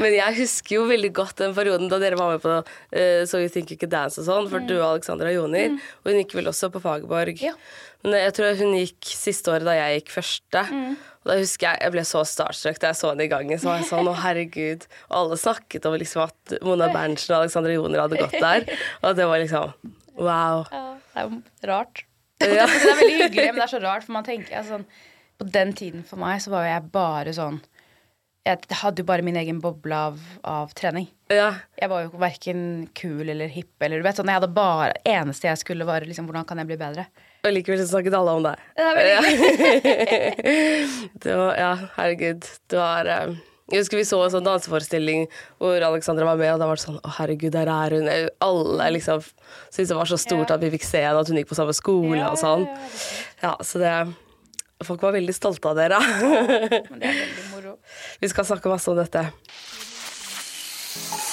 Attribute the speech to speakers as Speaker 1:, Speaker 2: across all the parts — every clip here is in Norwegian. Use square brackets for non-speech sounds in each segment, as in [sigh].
Speaker 1: Men jeg husker jo veldig godt den perioden da dere var med på uh, So You Think You Can Dance og sånn, for du og Alexandra Joner. Og hun gikk vel også på Fagerborg. Men jeg tror hun gikk siste året da jeg gikk første. Og da husker jeg jeg ble så starstruck da jeg så henne i gangen. Så var jeg sånn, å herregud. Og alle snakket om liksom at Mona Berntsen og Alexandra Joner hadde gått der. Og det var liksom wow.
Speaker 2: Ja, det er jo rart.
Speaker 1: Ja.
Speaker 2: det er veldig hyggelig, men det er så rart, for man tenker altså, sånn, På den tiden for meg så var jo jeg bare sånn Jeg hadde jo bare min egen boble av, av trening.
Speaker 1: Ja.
Speaker 2: Jeg var jo verken kul eller hipp eller du vet sånn. Jeg hadde bare eneste jeg skulle, var liksom hvordan kan jeg bli bedre?
Speaker 1: Og likevel så snakket alle om deg. [laughs]
Speaker 2: Det veldig [laughs]
Speaker 1: Det var, ja, herregud. Det var um, Jeg husker vi så en sånn danseforestilling hvor Alexandra var med, og da var det sånn Å, herregud, der er hun. Alle liksom syntes det var så stort at vi fikk se henne, at hun gikk på samme skole og sånn. Ja, så det Folk var veldig stolte av dere.
Speaker 2: Men det er veldig moro. [laughs]
Speaker 1: Vi skal snakke masse om dette.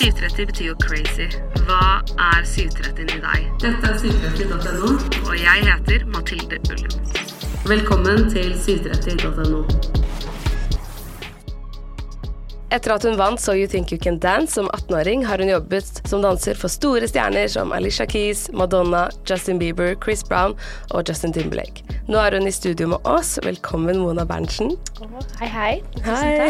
Speaker 3: 730 betyr jo crazy. Hva er 730 i deg? Dette er 730.no, og jeg heter Mathilde Ullum. Velkommen til 730.no.
Speaker 1: Etter at hun vant So You Think You Can Dance som 18-åring, har hun jobbet som danser for store stjerner som Alicia Keys, Madonna, Justin Bieber, Chris Brown og Justin Timberlake. Nå er hun i studio med oss. Velkommen, Mona Berntsen.
Speaker 2: Hei, hei.
Speaker 1: Hei.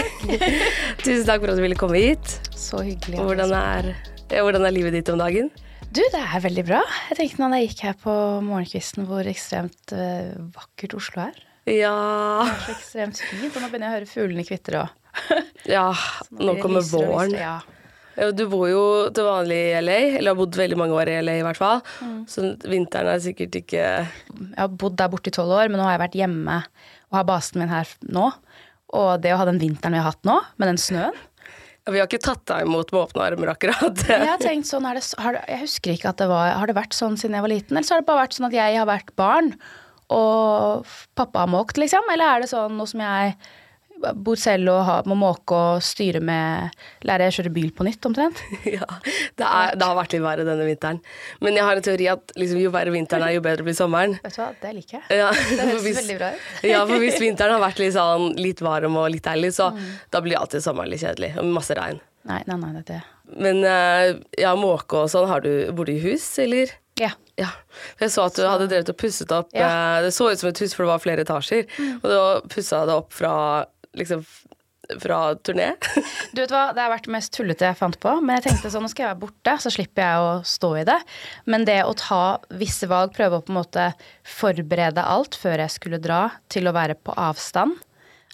Speaker 1: [laughs] Tusen takk for at du ville komme hit.
Speaker 2: Så hyggelig.
Speaker 1: Hvordan er, hvordan er livet ditt om dagen?
Speaker 2: Du, det er veldig bra. Jeg tenkte når jeg gikk her på morgenkvisten hvor ekstremt uh, vakkert Oslo er.
Speaker 1: Ja,
Speaker 2: Det er så ekstremt fint, og nå begynner jeg å høre fuglene kvitre òg.
Speaker 1: ja [laughs] nå kommer våren.
Speaker 2: Ja.
Speaker 1: Ja, Du bor jo til vanlig i LA, eller har bodd veldig mange år i LA i hvert fall. Så vinteren er sikkert ikke
Speaker 2: Jeg har bodd der borte i tolv år, men nå har jeg vært hjemme og har basen min her nå. Og det å ha den vinteren vi har hatt nå, med den snøen
Speaker 1: ja, Vi har ikke tatt deg imot med åpne armer, akkurat. [laughs]
Speaker 2: Jeg har tenkt sånn, det, har, Jeg husker ikke at det var Har det vært sånn siden jeg var liten, eller så har det bare vært sånn at jeg har vært barn, og pappa har måkt, liksom? Eller er det sånn noe som jeg bor selv og har, må måke og styre med Lære å kjøre bil på nytt, omtrent? [laughs]
Speaker 1: Ja, det, er, det har vært litt verre denne vinteren. Men jeg har en teori at liksom, jo verre vinteren er, jo bedre blir sommeren.
Speaker 2: Vet du hva, det liker jeg.
Speaker 1: Ja, [laughs]
Speaker 2: Det høres
Speaker 1: hvis-
Speaker 2: veldig bra ut.
Speaker 1: ja, for hvis vinteren har vært litt, sånn, litt varm og litt deilig, så da blir alltid sommeren litt kjedelig. Og masse regn.
Speaker 2: Nei, nei, nei, det er
Speaker 1: Men eh, ja, måke og sånn, har du, bor du i hus, eller?
Speaker 2: Ja.
Speaker 1: Ja. Jeg så at du hadde drevet og pusset opp
Speaker 2: Ja.
Speaker 1: eh, Det så ut som et hus, for det var flere etasjer. Og da pussa det opp fra liksom fra turné.
Speaker 2: Du vet hva, Det har vært det mest tullete jeg fant på. Men jeg tenkte sånn, nå skal jeg være borte, så slipper jeg å stå i det. Men det å ta visse valg, prøve å på en måte forberede alt før jeg skulle dra, til å være på avstand,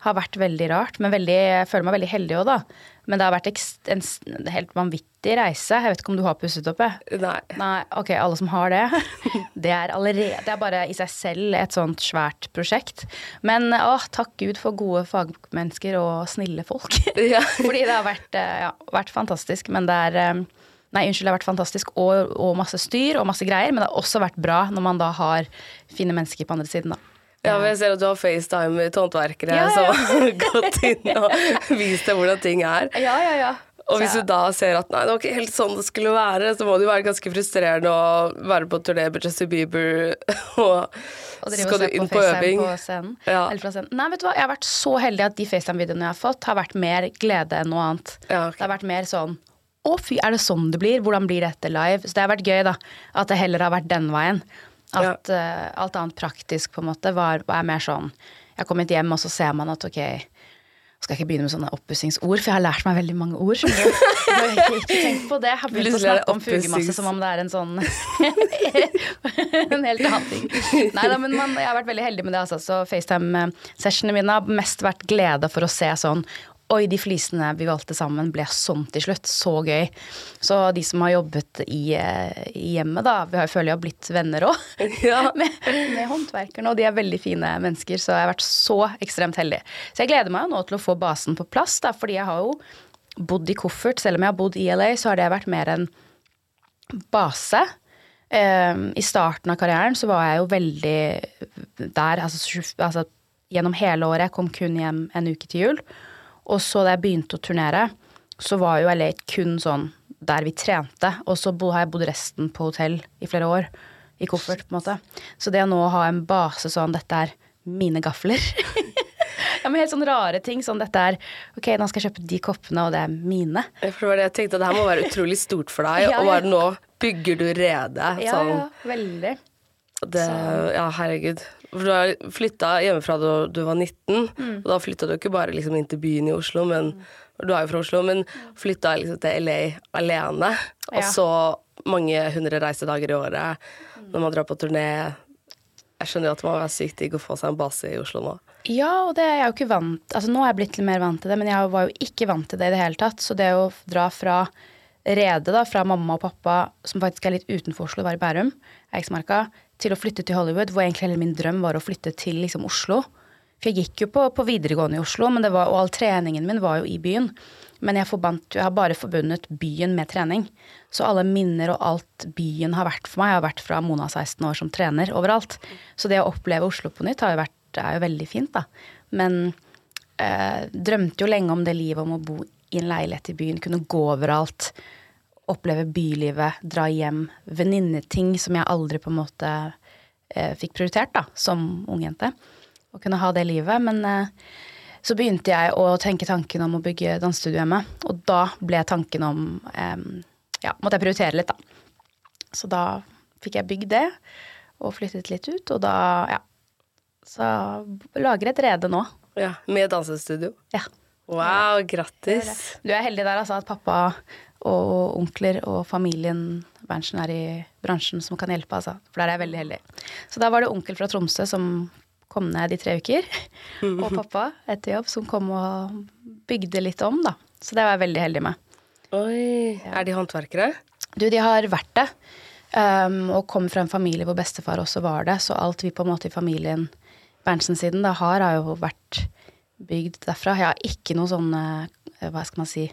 Speaker 2: har vært veldig rart. Men veldig, jeg føler meg veldig heldig òg, da. Men det har vært en helt vanvittig reise. Jeg vet ikke om du har pusset opp? Jeg.
Speaker 1: Nei.
Speaker 2: Nei, ok, alle som har det. [laughs] Det er allerede Det er bare i seg selv et sånt svært prosjekt. Men å, takk Gud for gode fagmennesker og snille folk. [laughs]
Speaker 1: Ja. [laughs]
Speaker 2: Fordi det har vært, eh, ja, vært fantastisk, men det er eh, Nei, unnskyld, det har vært fantastisk og, og masse styr og masse greier, men det har også vært bra når man da har fine mennesker på andre siden, da.
Speaker 1: Ja, men jeg ser at du har FaceTime med håndverkere
Speaker 2: Ja, ja,
Speaker 1: som har gått inn og vist deg hvordan ting er.
Speaker 2: Ja, ja, ja.
Speaker 1: Og hvis du da ser at nei, det var ikke helt sånn det skulle være, så må det jo være ganske frustrerende å være på turné med Justin Bieber, [laughs] og,
Speaker 2: Og
Speaker 1: så skal du inn
Speaker 2: på
Speaker 1: på øving.
Speaker 2: på scenen.
Speaker 1: Ja.
Speaker 2: Eller fra scenen. Nei, vet du hva, jeg har vært så heldig at de FaceTime-videoene jeg har fått, har vært mer glede enn noe annet.
Speaker 1: Ja, okay.
Speaker 2: Det har vært mer sånn å fy, er det sånn det blir? Hvordan blir dette live? Så det har vært gøy, da. At det heller har vært den veien. At eh, alt annet praktisk på en måte var, var mer sånn Jeg har kommet hjem, og så ser man at ok, skal jeg ikke begynne med sånne oppussingsord, for jeg har lært meg veldig mange ord. Som. Jeg har ikke, ikke tenkt på det. Jeg har begynt å snakke om fugemasse som om det er en sånn [laughs] En helt annen ting. Nei da, men man, jeg har vært veldig heldig med det. Altså. Så FaceTime-sessionene mine har mest vært glede for å se sånn Oi, de flisene vi valgte sammen ble sånn til slutt. Så gøy. Så de som har jobbet i, eh, i hjemmet, da Vi har, føler jeg har blitt venner òg. [laughs] [laughs]
Speaker 1: Ja.
Speaker 2: med, med håndverkerne, og de er veldig fine mennesker, så jeg har vært så ekstremt heldig. Så jeg gleder meg jo nå til å få basen på plass, da, fordi jeg har jo bodd i koffert. Selv om jeg har bodd i LA, så har det vært mer en base. Um, I starten av karrieren så var jeg jo veldig der, altså, altså gjennom hele året. Jeg kom kun hjem en uke til jul. Og så da jeg begynte å turnere, så var jo LA kun sånn der vi trente. Og så har jeg bodd resten på hotell i flere år. I koffert, på en måte. Så det å nå ha en base sånn Dette er mine gafler. [laughs] ja, men helt sånn rare ting. Sånn dette er Ok, nå skal jeg kjøpe de koppene, og det er mine.
Speaker 1: For det var det jeg tenkte, det her må være utrolig stort for deg, [laughs]
Speaker 2: Ja,
Speaker 1: og
Speaker 2: ja.
Speaker 1: bare nå bygger du rede.
Speaker 2: Ja,
Speaker 1: sånn.
Speaker 2: ja, veldig.
Speaker 1: Det, ja, herregud. For du har flytta hjemmefra da du var 19,
Speaker 2: Mm.
Speaker 1: og da flytta du ikke bare liksom inn til byen i Oslo, men du er jo fra Oslo, men flytta liksom til LA alene. Og så mange hundre reisedager i året
Speaker 2: Mm.
Speaker 1: når man drar på turné. Jeg skjønner jo at det må være sykt digg å få seg en base i Oslo nå.
Speaker 2: Ja, og det er jeg jo ikke vant Altså nå er jeg blitt litt mer vant til det, men jeg var jo ikke vant til det i det hele tatt. Så det å dra fra Rede, da, fra mamma og pappa, som faktisk er litt utenfor Oslo, var i Bærum, Eiksmarka, til å flytte til Hollywood, hvor egentlig hele min drøm var å flytte til liksom Oslo. For jeg gikk jo på, på videregående i Oslo, var, og all treningen min var jo i byen. Men jeg, forbandt, jeg har bare forbundet byen med trening. Så alle minner og alt byen har vært for meg, har vært fra Mona 16 år som trener overalt. Så det å oppleve Oslo på nytt jo vært, er jo veldig fint, da. Men eh, drømte jo lenge om det livet om å bo i en leilighet i byen, kunne gå overalt. Oppleve bylivet, dra hjem. Venninneting som jeg aldri på en måte eh, fikk prioritert da, som ungjente. Å kunne ha det livet. Men eh, så begynte jeg å tenke tanken om å bygge dansestudio hjemme. Og da ble tanken om eh, Ja, måtte jeg prioritere litt, da. Så da fikk jeg bygd det, og flyttet litt ut. Og da, ja. Så lager et rede nå.
Speaker 1: Ja, Med dansestudio.
Speaker 2: Ja.
Speaker 1: Wow, grattis.
Speaker 2: Du er heldig der, altså, at pappa og onkler og familien Berntsen er i bransjen som kan hjelpe, altså. For der er jeg veldig heldig. Så da var det onkel fra Tromsø som kom ned i tre uker. [laughs] Og pappa etter jobb som kom og bygde litt om, da. Så det var jeg veldig heldig med.
Speaker 1: Oi. Er de håndverkere?
Speaker 2: Du, de har vært det. Um, og kom fra en familie hvor bestefar også var det. Så alt vi på en måte i familien Berntsen-siden da har, har jo vært bygd derfra. Jeg har ikke noe sånn Hva skal man si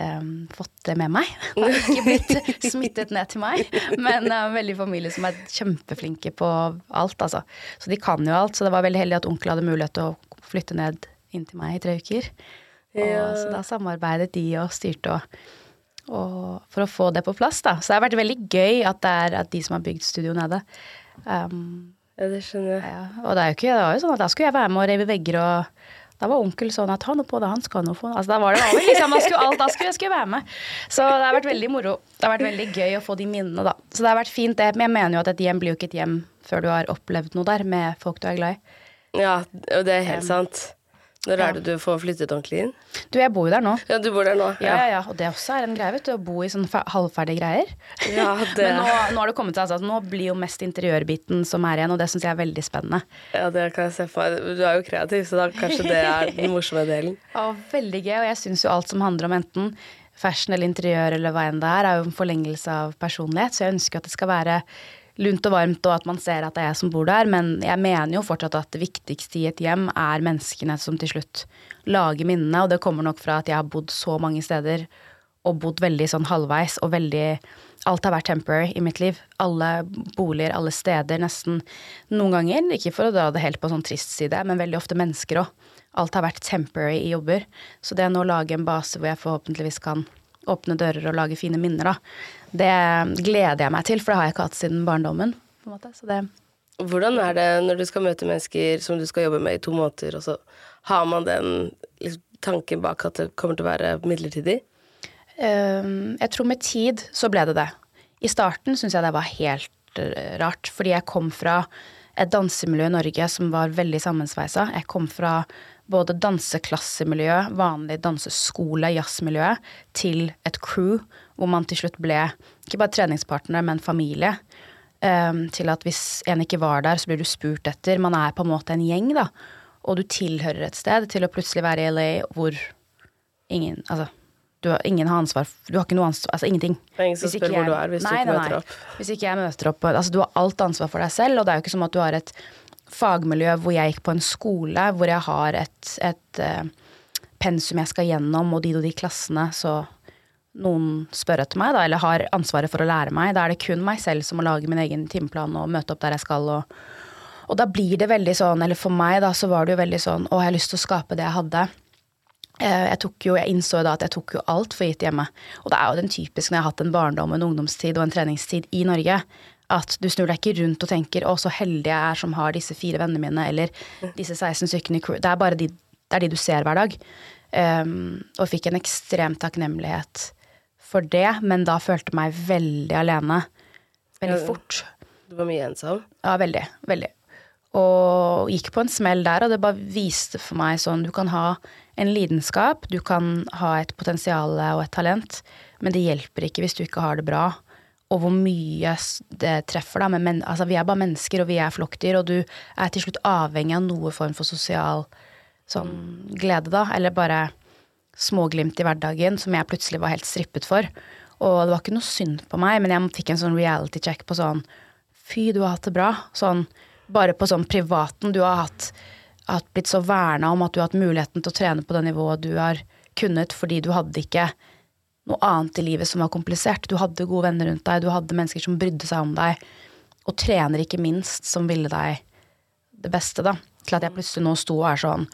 Speaker 2: um, Fått det med meg. Det [laughs] har ikke blitt smittet ned til meg. Men uh, veldig familie som er kjempeflinke på alt, altså. Så de kan jo alt. Så det var veldig heldig at onkel hadde mulighet til å flytte ned inn til meg i tre uker. Og,
Speaker 1: Ja.
Speaker 2: Så da samarbeidet de og styrte og og for å få det på plass, da. Så det har vært veldig gøy at det er at de som har bygd studio nede. Um,
Speaker 1: Ja, det skjønner jeg.
Speaker 2: ja. Og det er jo ikke, det var jo sånn at da skulle jeg være med og rive vegger og da var onkel sånn at ta noe på det, han skal noe få Altså da var det over. liksom, da skulle alt, da skulle jeg skulle være med. Så det har vært veldig moro. Det har vært veldig gøy å få de minnene, da. Så det har vært fint, det. Men jeg mener jo at et hjem blir jo ikke et hjem før du har opplevd noe der med folk du er glad i.
Speaker 1: Ja, og det er helt sant. Når er det du får flyttet ordentlig inn?
Speaker 2: Du, jeg bor jo der nå.
Speaker 1: Ja, du bor der nå?
Speaker 2: Ja, ja, ja. Og det også er en greie, vet du. Å bo i sånne halvferdige greier.
Speaker 1: Ja, [laughs] det,
Speaker 2: Men nå, nå har det kommet til altså, nå blir jo mest interiørbiten som er igjen, og det syns jeg er veldig spennende.
Speaker 1: ja, det kan jeg se for meg. Du er jo kreativ, så da kanskje det er den [laughs] morsomme delen.
Speaker 2: ja, veldig gøy, og jeg syns jo alt som handler om enten fashion eller interiør eller hva enn det er, er jo en forlengelse av personlighet, så jeg ønsker at det skal være lunt og varmt, og at man ser at det er jeg som bor der, men jeg mener jo fortsatt at det viktigste i et hjem er menneskene som til slutt lager minnene, og det kommer nok fra at jeg har bodd så mange steder og bodd veldig sånn halvveis, og veldig Alt har vært temporary i mitt liv. Alle boliger, alle steder, nesten. Noen ganger, ikke for å dra det helt på sånn trist side, men veldig ofte mennesker òg. Alt har vært temporary i jobber. Så det å nå lage en base hvor jeg forhåpentligvis kan åpne dører og lage fine minner, da, det gleder jeg meg til, for det har jeg ikke hatt siden barndommen. på en måte. Så det
Speaker 1: Hvordan er det når du skal møte mennesker som du skal jobbe med i to måneder, og så har man den liksom, tanken bak at det kommer til å være midlertidig?
Speaker 2: Um, jeg tror med tid så ble det det. I starten syns jeg det var helt eh, rart, fordi jeg kom fra et dansemiljø i Norge som var veldig sammensveisa. Jeg kom fra både danseklassemiljø, vanlig danseskole, jazzmiljø, til et crew hvor man til slutt ble ikke bare treningspartner, men familie. Um, til at hvis en ikke var der, så blir du spurt etter. Man er på en måte en gjeng, da. Og du tilhører et sted, til å plutselig være i LA hvor ingen Altså, du har, ingen har ansvar Du har ikke noe ansvar Altså ingenting.
Speaker 1: Det er ingen som spør
Speaker 2: jeg,
Speaker 1: hvor du er hvis
Speaker 2: nei,
Speaker 1: du ikke
Speaker 2: nei,
Speaker 1: møter
Speaker 2: nei.
Speaker 1: opp.
Speaker 2: Hvis ikke jeg møter opp Altså, du har alt ansvar for deg selv, og det er jo ikke som at du har et fagmiljø hvor jeg gikk på en skole hvor jeg har et, et uh, pensum jeg skal gjennom, og de og de klassene, så noen spør etter meg, da, eller har ansvaret for å lære meg. Da er det kun meg selv som må lage min egen timeplan og møte opp der jeg skal. Og, og da blir det veldig sånn, eller for meg da, så var det jo veldig sånn Å, jeg har lyst til å skape det jeg hadde. Eh, Jeg, tok jo, jeg innså jo da at jeg tok jo alt for gitt hjemme. Og det er jo den typiske når jeg har hatt en barndom, en ungdomstid og en treningstid i Norge, at du snur deg ikke rundt og tenker 'å, så heldig jeg er som har disse fire vennene mine', eller disse 16 stykkene i crew. Det er bare de, det er de du ser hver dag. Um, og fikk en ekstrem takknemlighet for det, men da følte jeg meg veldig alene. Veldig fort.
Speaker 1: Du var mye ensom.
Speaker 2: Ja, veldig. Veldig. Og gikk på en smell der, og det bare viste for meg sånn Du kan ha en lidenskap, du kan ha et potensial og et talent, men det hjelper ikke hvis du ikke har det bra. Og hvor mye det treffer, da. Men, men altså, vi er bare mennesker, og vi er flokkdyr, og du er til slutt avhengig av noe form for sosial sånn glede, da. Eller bare småglimt i hverdagen som jeg plutselig var helt strippet for. Og det var ikke noe synd på meg, men jeg fikk en sånn reality check på sånn Fy, du har hatt det bra. Sånn bare på sånn privaten. Du har hatt, hatt blitt så verna om at du har hatt muligheten til å trene på det nivået du har kunnet, fordi du hadde ikke noe annet i livet som var komplisert. Du hadde gode venner rundt deg, du hadde mennesker som brydde seg om deg, og trener ikke minst, som ville deg det beste, da. Til at jeg plutselig nå sto og er sånn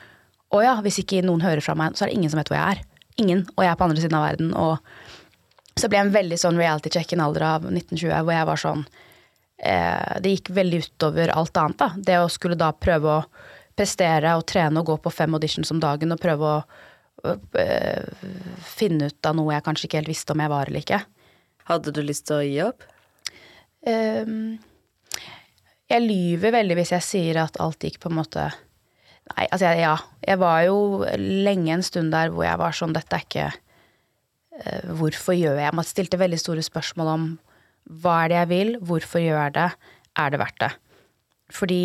Speaker 2: Å ja, hvis ikke noen hører fra meg, så er det ingen som vet hvor jeg er. Ingen. Og jeg er på andre siden av verden. Og så ble jeg en veldig sånn reality check i en alder av 1920 hvor jeg var sånn eh, Det gikk veldig utover alt annet, da. Det å skulle da prøve å prestere og trene og gå på fem auditions om dagen og prøve å øh, finne ut av noe jeg kanskje ikke helt visste om jeg var eller ikke.
Speaker 1: Hadde du lyst til å gi opp?
Speaker 2: Um, jeg lyver veldig hvis jeg sier at alt gikk på en måte Nei, altså ja. Jeg var jo lenge en stund der hvor jeg var sånn Dette er ikke uh, Hvorfor gjør jeg Jeg stilte veldig store spørsmål om hva er det jeg vil, hvorfor gjør jeg det, er det verdt det? Fordi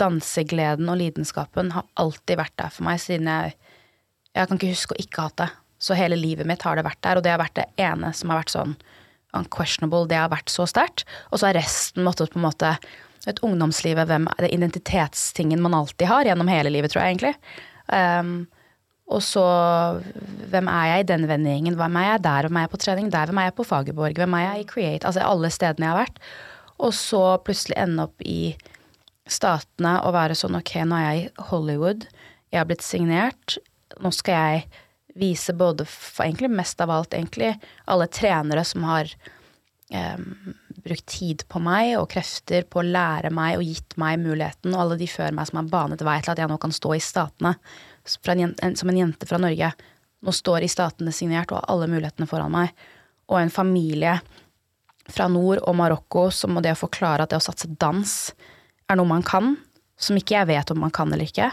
Speaker 2: dansegleden og lidenskapen har alltid vært der for meg siden jeg Jeg kan ikke huske å ikke ha hatt det. Så hele livet mitt har det vært der, og det har vært det ene som har vært sånn unquestionable. Det har vært så sterkt. Og så har resten måttet på en måte Et ungdomslivet, hvem er det identitetstingen man alltid har gjennom hele livet, tror jeg egentlig. Um, og så hvem er jeg i den vendingen, Hvem er jeg der? Hvem er jeg på trening der? Hvem er jeg på Fagerborg? Hvem er jeg i Create? Altså alle stedene jeg har vært. Og så plutselig ende opp i Statene og være sånn ok, nå er jeg i Hollywood. Jeg har blitt signert. Nå skal jeg vise både egentlig mest av alt egentlig alle trenere som har em, brukt tid på meg og krefter på å lære meg og gitt meg muligheten, og alle de før meg som har banet vei til at jeg nå kan stå i Statene som en jente fra Norge. Nå står i Statene signert og har alle mulighetene foran meg. Og en familie fra nord og Marokko som må det å forklare at det å satse dans er noe man kan, som ikke jeg vet om man kan eller ikke.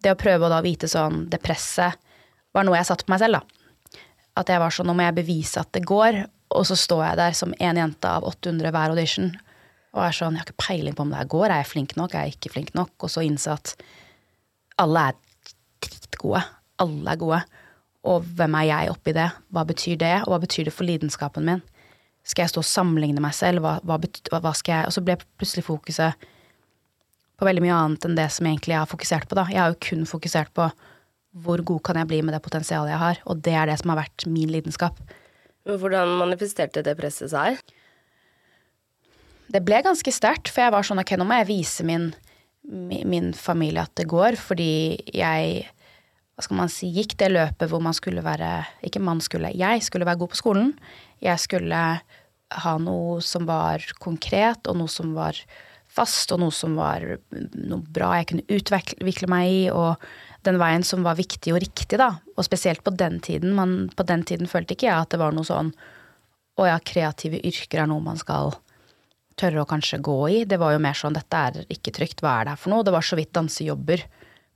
Speaker 2: Det å prøve å da vite sånn Det presset var noe jeg satte på meg selv, da. At jeg var sånn Nå må jeg bevise at det går, og så står jeg der som én jente av 800 hver audition og er sånn Jeg har ikke peiling på om det her går. Er jeg flink nok? Er jeg ikke flink nok? Og så innse at alle er dritgode. Alle er gode. Og hvem er jeg oppi det? Hva betyr det? Og hva betyr det for lidenskapen min? Skal jeg stå og sammenligne meg selv? Hva, hva, hva skal jeg Og så ble plutselig fokuset på veldig mye annet enn det som egentlig jeg har fokusert på, da. Jeg har jo kun fokusert på hvor god kan jeg bli med det potensialet jeg har? Og det er det som har vært min lidenskap.
Speaker 1: Hvordan manifesterte det presset seg?
Speaker 2: Det ble ganske sterkt, for jeg var sånn ok, nå må jeg vise min, min familie at det går, fordi jeg hva skal man si, gikk det løpet hvor man skulle være Ikke man skulle, jeg skulle være god på skolen. Jeg skulle ha noe som var konkret, og noe som var fast, og noe som var noe bra jeg kunne utvikle meg i, og den veien som var viktig og riktig, da. Og spesielt på den tiden. Man, på den tiden følte ikke jeg at det var noe sånn å ja, kreative yrker er noe man skal tørre å kanskje gå i. Det var jo mer sånn dette er ikke trygt, hva er det her for noe? Det var så vidt dansejobber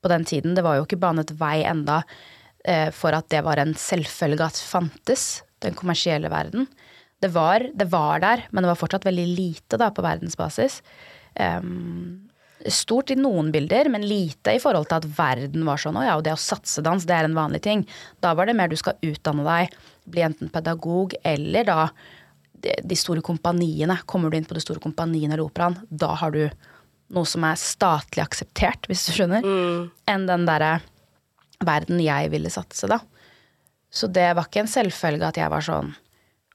Speaker 2: på den tiden. Det var jo ikke banet vei enda eh, for at det var en selvfølge at fantes, den kommersielle verden. Det var, det var der, men det var fortsatt veldig lite da på verdensbasis. Ehm, stort i noen bilder, men lite i forhold til at verden var sånn. Og ja, og det å satse dans, det er en vanlig ting. Da var det mer du skal utdanne deg, bli enten pedagog eller da de, store kompaniene. Kommer du inn på de store kompaniene eller operaen, da har du noe som er statlig akseptert, hvis du skjønner, enn den derre verden jeg ville satse, da. Så det var ikke en selvfølge at jeg var sånn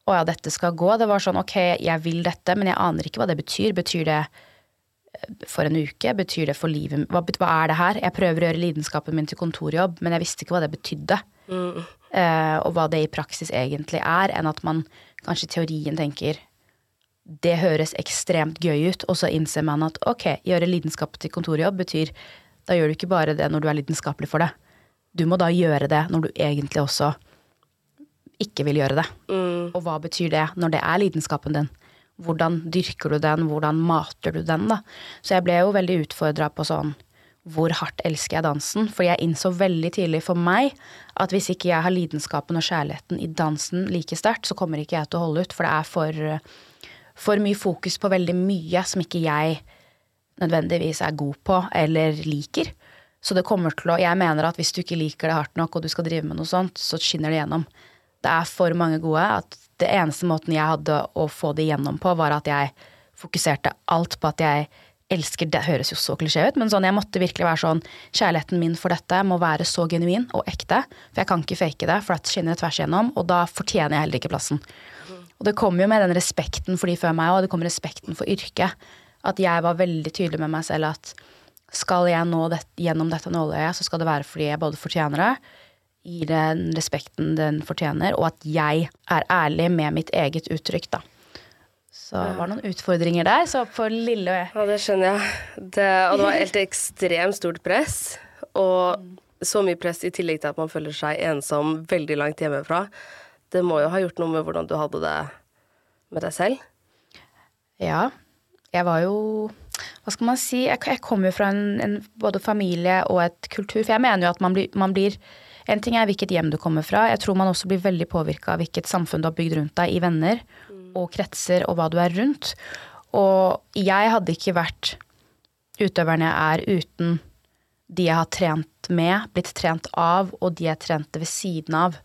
Speaker 2: å ja, dette skal gå. Det var sånn ok, jeg vil dette, men jeg aner ikke hva det betyr. Betyr det for en uke? Betyr det for livet hva, hva er det her? Jeg prøver å gjøre lidenskapen min til kontorjobb, men jeg visste ikke hva det betydde. Eh, og hva det i praksis egentlig er, enn at man kanskje i teorien tenker det høres ekstremt gøy ut, og så innser man at ok, gjøre lidenskap til kontorjobb betyr da gjør du ikke bare det når du er lidenskapelig for det. Du må da gjøre det når du egentlig også ikke vil gjøre det. Og hva betyr det når det er lidenskapen din? Hvordan dyrker du den, hvordan mater du den, da? Så jeg ble jo veldig utfordra på sånn hvor hardt elsker jeg dansen? For jeg innså veldig tidlig for meg at hvis ikke jeg har lidenskapen og kjærligheten i dansen like sterkt, så kommer ikke jeg til å holde ut, for det er for, for mye fokus på veldig mye som ikke jeg nødvendigvis er god på eller liker. Så det kommer til å Jeg mener at hvis du ikke liker det hardt nok, og du skal drive med noe sånt, så skinner det gjennom. Det er for mange gode at det eneste måten jeg hadde å få det gjennom på, var at jeg fokuserte alt på at jeg elsker Det høres jo så klisjé ut, men sånn, jeg måtte virkelig være sånn Kjærligheten min for dette må være så genuin og ekte, for jeg kan ikke fake det, for det skinner tvers igjennom, og da fortjener jeg heller ikke plassen. Og det kom jo med den respekten for de før meg, og det kom respekten for yrket. At jeg var veldig tydelig med meg selv at skal jeg nå det, gjennom dette nåløyet, så skal det være fordi jeg både fortjener det, gir den respekten den fortjener, og at jeg er ærlig med mitt eget uttrykk, da. Så det var noen utfordringer der. Så for lille og
Speaker 1: Ja, det skjønner jeg. Det, og det var helt [laughs] ekstremt stort press. Og så mye press i tillegg til at man føler seg ensom veldig langt hjemmefra. Det må jo ha gjort noe med hvordan du hadde det med deg selv.
Speaker 2: Ja. Jeg var jo Hva skal man si? Jeg, jeg kommer jo fra en, en både familie og et kultur. For jeg mener jo at man blir, man blir En ting er hvilket hjem du kommer fra. Jeg tror man også blir veldig påvirka av hvilket samfunn du har bygd rundt deg i venner og kretser og hva du er rundt. Og jeg hadde ikke vært utøveren jeg er uten de jeg har trent med, blitt trent av, og de jeg trente ved siden av.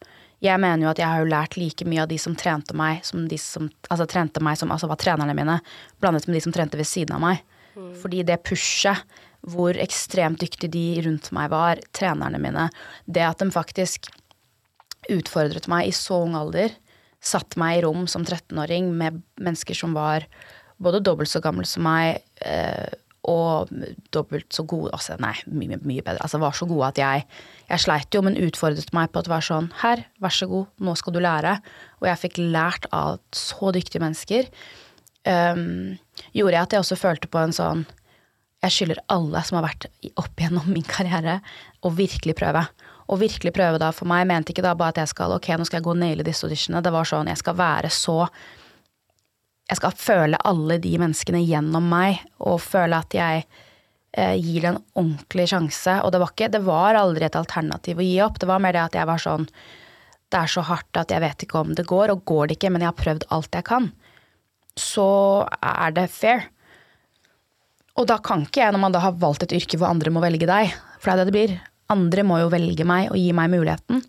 Speaker 2: Jeg mener jo at jeg har jo lært like mye av de som trente meg, som de som altså trente meg som altså var trenerne mine, blandet med de som trente ved siden av meg. Fordi det pushet, hvor ekstremt dyktige de rundt meg var, trenerne mine, det at de faktisk utfordret meg i så ung alder, satt meg i rom som 13-åring med mennesker som var både dobbelt så gamle som meg, eh, og dobbelt så gode Altså, nei, mye, mye bedre. Altså, var så gode at jeg Jeg sleit jo, men utfordret meg på at det var sånn Her, vær så god, nå skal du lære. Og jeg fikk lært av så dyktige mennesker. Um, gjorde jeg at jeg også følte på en sånn Jeg skylder alle som har vært opp gjennom min karriere, å virkelig prøve. Og virkelig prøve da for meg mente ikke da bare at jeg skal ok, nå skal jeg gå og naile disse auditionene. Det var sånn jeg skal være så Jeg skal føle alle de menneskene gjennom meg, og føle at jeg eh, gir det en ordentlig sjanse. Og det var ikke Det var aldri et alternativ å gi opp. Det var mer det at jeg var sånn Det er så hardt at jeg vet ikke om det går, og går det ikke, men jeg har prøvd alt jeg kan. Så er det fair. Og da kan ikke jeg, når man da har valgt et yrke hvor andre må velge deg, for det er det det blir, andre må jo velge meg og gi meg muligheten,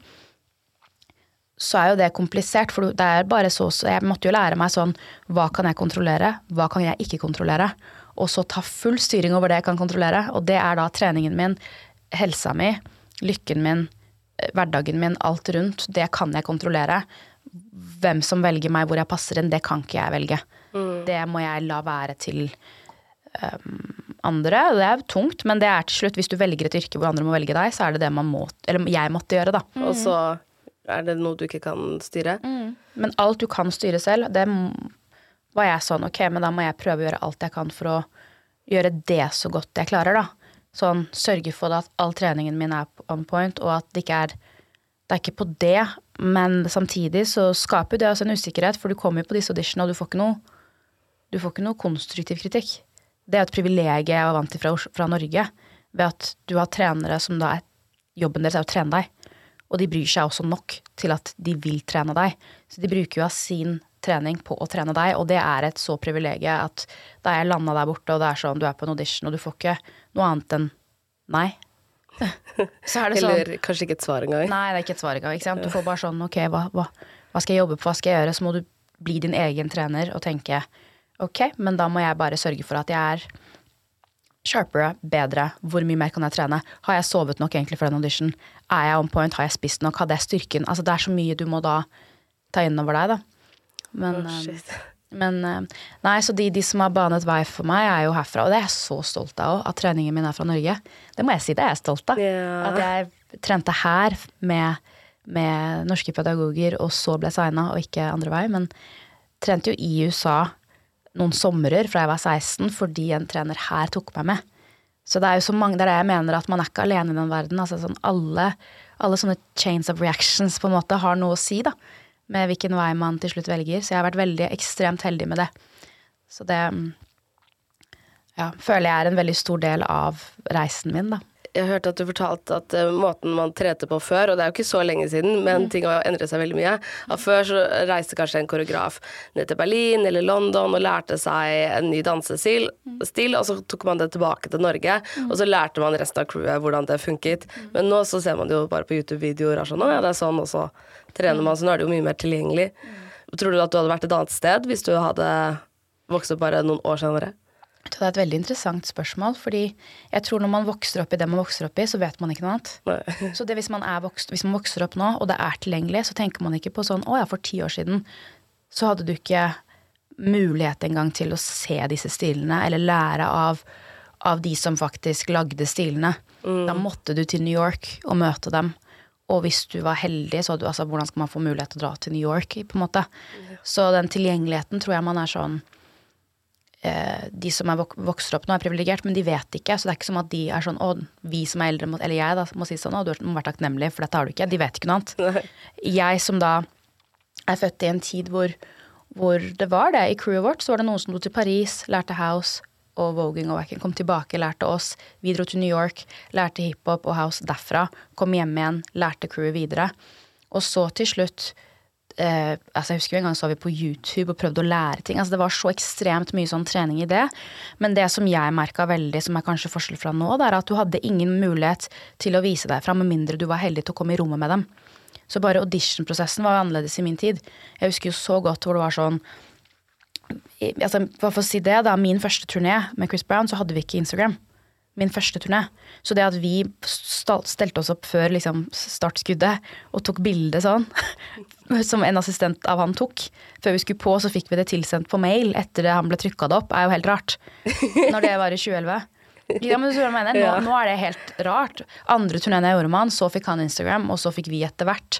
Speaker 2: så er jo det komplisert, for det er bare så, så Jeg måtte jo lære meg sånn Hva kan jeg kontrollere? Hva kan jeg ikke kontrollere? Og så ta full styring over det jeg kan kontrollere. Og det er da treningen min, helsa mi, lykken min, eh, hverdagen min, alt rundt, det kan jeg kontrollere. Hvem som velger meg, hvor jeg passer inn, det kan ikke jeg velge. Det må jeg la være til um, andre. Det er tungt, men det er til slutt, hvis du velger et yrke hvor andre må velge deg, så er det det man må, eller jeg måtte gjøre, da.
Speaker 1: Og så er det noe du ikke kan styre.
Speaker 2: Men alt du kan styre selv, det var jeg sånn, ok, men da må jeg prøve å gjøre alt jeg kan for å gjøre det så godt jeg klarer, da. Sånn, sørge for at all treningen min er on point, og at det ikke er Det er ikke på det, men samtidig så skaper det også en usikkerhet, for du kommer jo på disse auditionene, og du får ikke noe Du får ikke noe konstruktiv kritikk. Det er et privilegium jeg var vant til fra, fra Norge, ved at du har trenere som da er Jobben deres er å trene deg. Og de bryr seg også nok til at de vil trene deg. Så de bruker jo av sin trening på å trene deg, og det er et så privilegium at da jeg landa der borte, og det er sånn du er på en audition, og du får ikke noe annet enn nei. [laughs] Så er det sånn
Speaker 1: Eller kanskje ikke et svar engang.
Speaker 2: Nei, det er ikke et svar engang. Du får bare sånn ok, hva, hva, hva skal jeg jobbe på, hva skal jeg gjøre? Så må du bli din egen trener og tenke ok, men da må jeg bare sørge for at jeg er sharpere, bedre, hvor mye mer kan jeg trene? Har jeg sovet nok egentlig for den audition? Er jeg on point? Har jeg spist nok? Hadde jeg styrken? Altså det er så mye du må da ta inn over deg, da. Men,
Speaker 1: Å,
Speaker 2: eh, men eh, Nei, så de, de som har banet vei for meg, er jo herfra. Og det er jeg så stolt av òg, at treningen min er fra Norge. Det må jeg si, det er jeg stolt av.
Speaker 1: Yeah.
Speaker 2: At jeg trente her med, med norske pedagoger, og så ble signa, og ikke andre vei. Men trente jo i USA noen somrer fra jeg var 16, fordi en trener her tok meg med. Så det er jo så mange, det er det jeg mener, at man er ikke alene i den verden. Altså sånn alle, alle sånne chains of reactions på en måte har noe å si, da. Med hvilken vei man til slutt velger. Så jeg har vært veldig ekstremt heldig med det. Så det mm, ja, føler jeg er en veldig stor del av reisen min, da.
Speaker 1: Jeg hørte at du fortalte at uh, måten man trente på før, og det er jo ikke så lenge siden, men ting har endret seg veldig mye. At før så reiste kanskje en koreograf ned til Berlin eller London og lærte seg en ny dansestil, mm. og så tok man det tilbake til Norge, og så lærte man resten av crewet hvordan det funket. Men nå så ser man det jo bare på YouTube-videoer og sånn, ja, det er sånn, og så trener man, så nå er det jo mye mer tilgjengelig. Tror du at du hadde vært et annet sted hvis du hadde vokst opp bare noen år senere?
Speaker 2: Det er et veldig interessant spørsmål, fordi jeg tror når man vokser opp i det man vokser opp i, så vet man ikke noe annet.
Speaker 1: Nei.
Speaker 2: Så det hvis man, er vokst, hvis man vokser opp nå, og det er tilgjengelig, så tenker man ikke på sånn å ja, for ti år siden så hadde du ikke mulighet engang til å se disse stilene, eller lære av, av de som faktisk lagde stilene. Da måtte du til New York og møte dem. Og hvis du var heldig, så du altså hvordan skal man få mulighet til å dra til New York, på en måte. Så den tilgjengeligheten tror jeg man er sånn de som er vok vokser opp nå, er privilegert, men de vet ikke. Så det er ikke som at de er sånn Å, vi som er eldre, må, eller jeg da, må si sånn Å, du må være takknemlig, for dette har du ikke. De vet ikke noe annet. Jeg som da er født i en tid hvor, hvor det var det. I crewet vårt så var det noen som dro til Paris, lærte house og voging og Wacken. kom tilbake, lærte oss. Vi dro til New York, lærte hiphop og house derfra. Kom hjem igjen, lærte crewet videre. Og så til slutt eh, altså Jeg husker jo en gang så vi på YouTube og prøvde å lære ting. altså Det var så ekstremt mye sånn trening i det. Men det som jeg merka veldig, som er kanskje forskjell fra nå, det er at du hadde ingen mulighet til å vise deg fram med mindre du var heldig til å komme i rommet med dem. Så bare auditionprosessen var jo annerledes i min tid. Jeg husker jo så godt hvor det var sånn altså, for å si det, da. Min første turné med Chris Brown, så hadde vi ikke Instagram. Min første turné. Så det at vi stelte oss opp før liksom, startskuddet og tok bilde sånn, [laughs] som en assistent av han tok, før vi skulle på, så fikk vi det tilsendt på mail etter det han ble trykka det opp, er jo helt rart. [laughs] Når det var i 2011. Ja, men du hva jeg mener. Nå, nå er det helt rart. Andre turneen jeg gjorde med han, så fikk han Instagram, og så fikk vi etter hvert.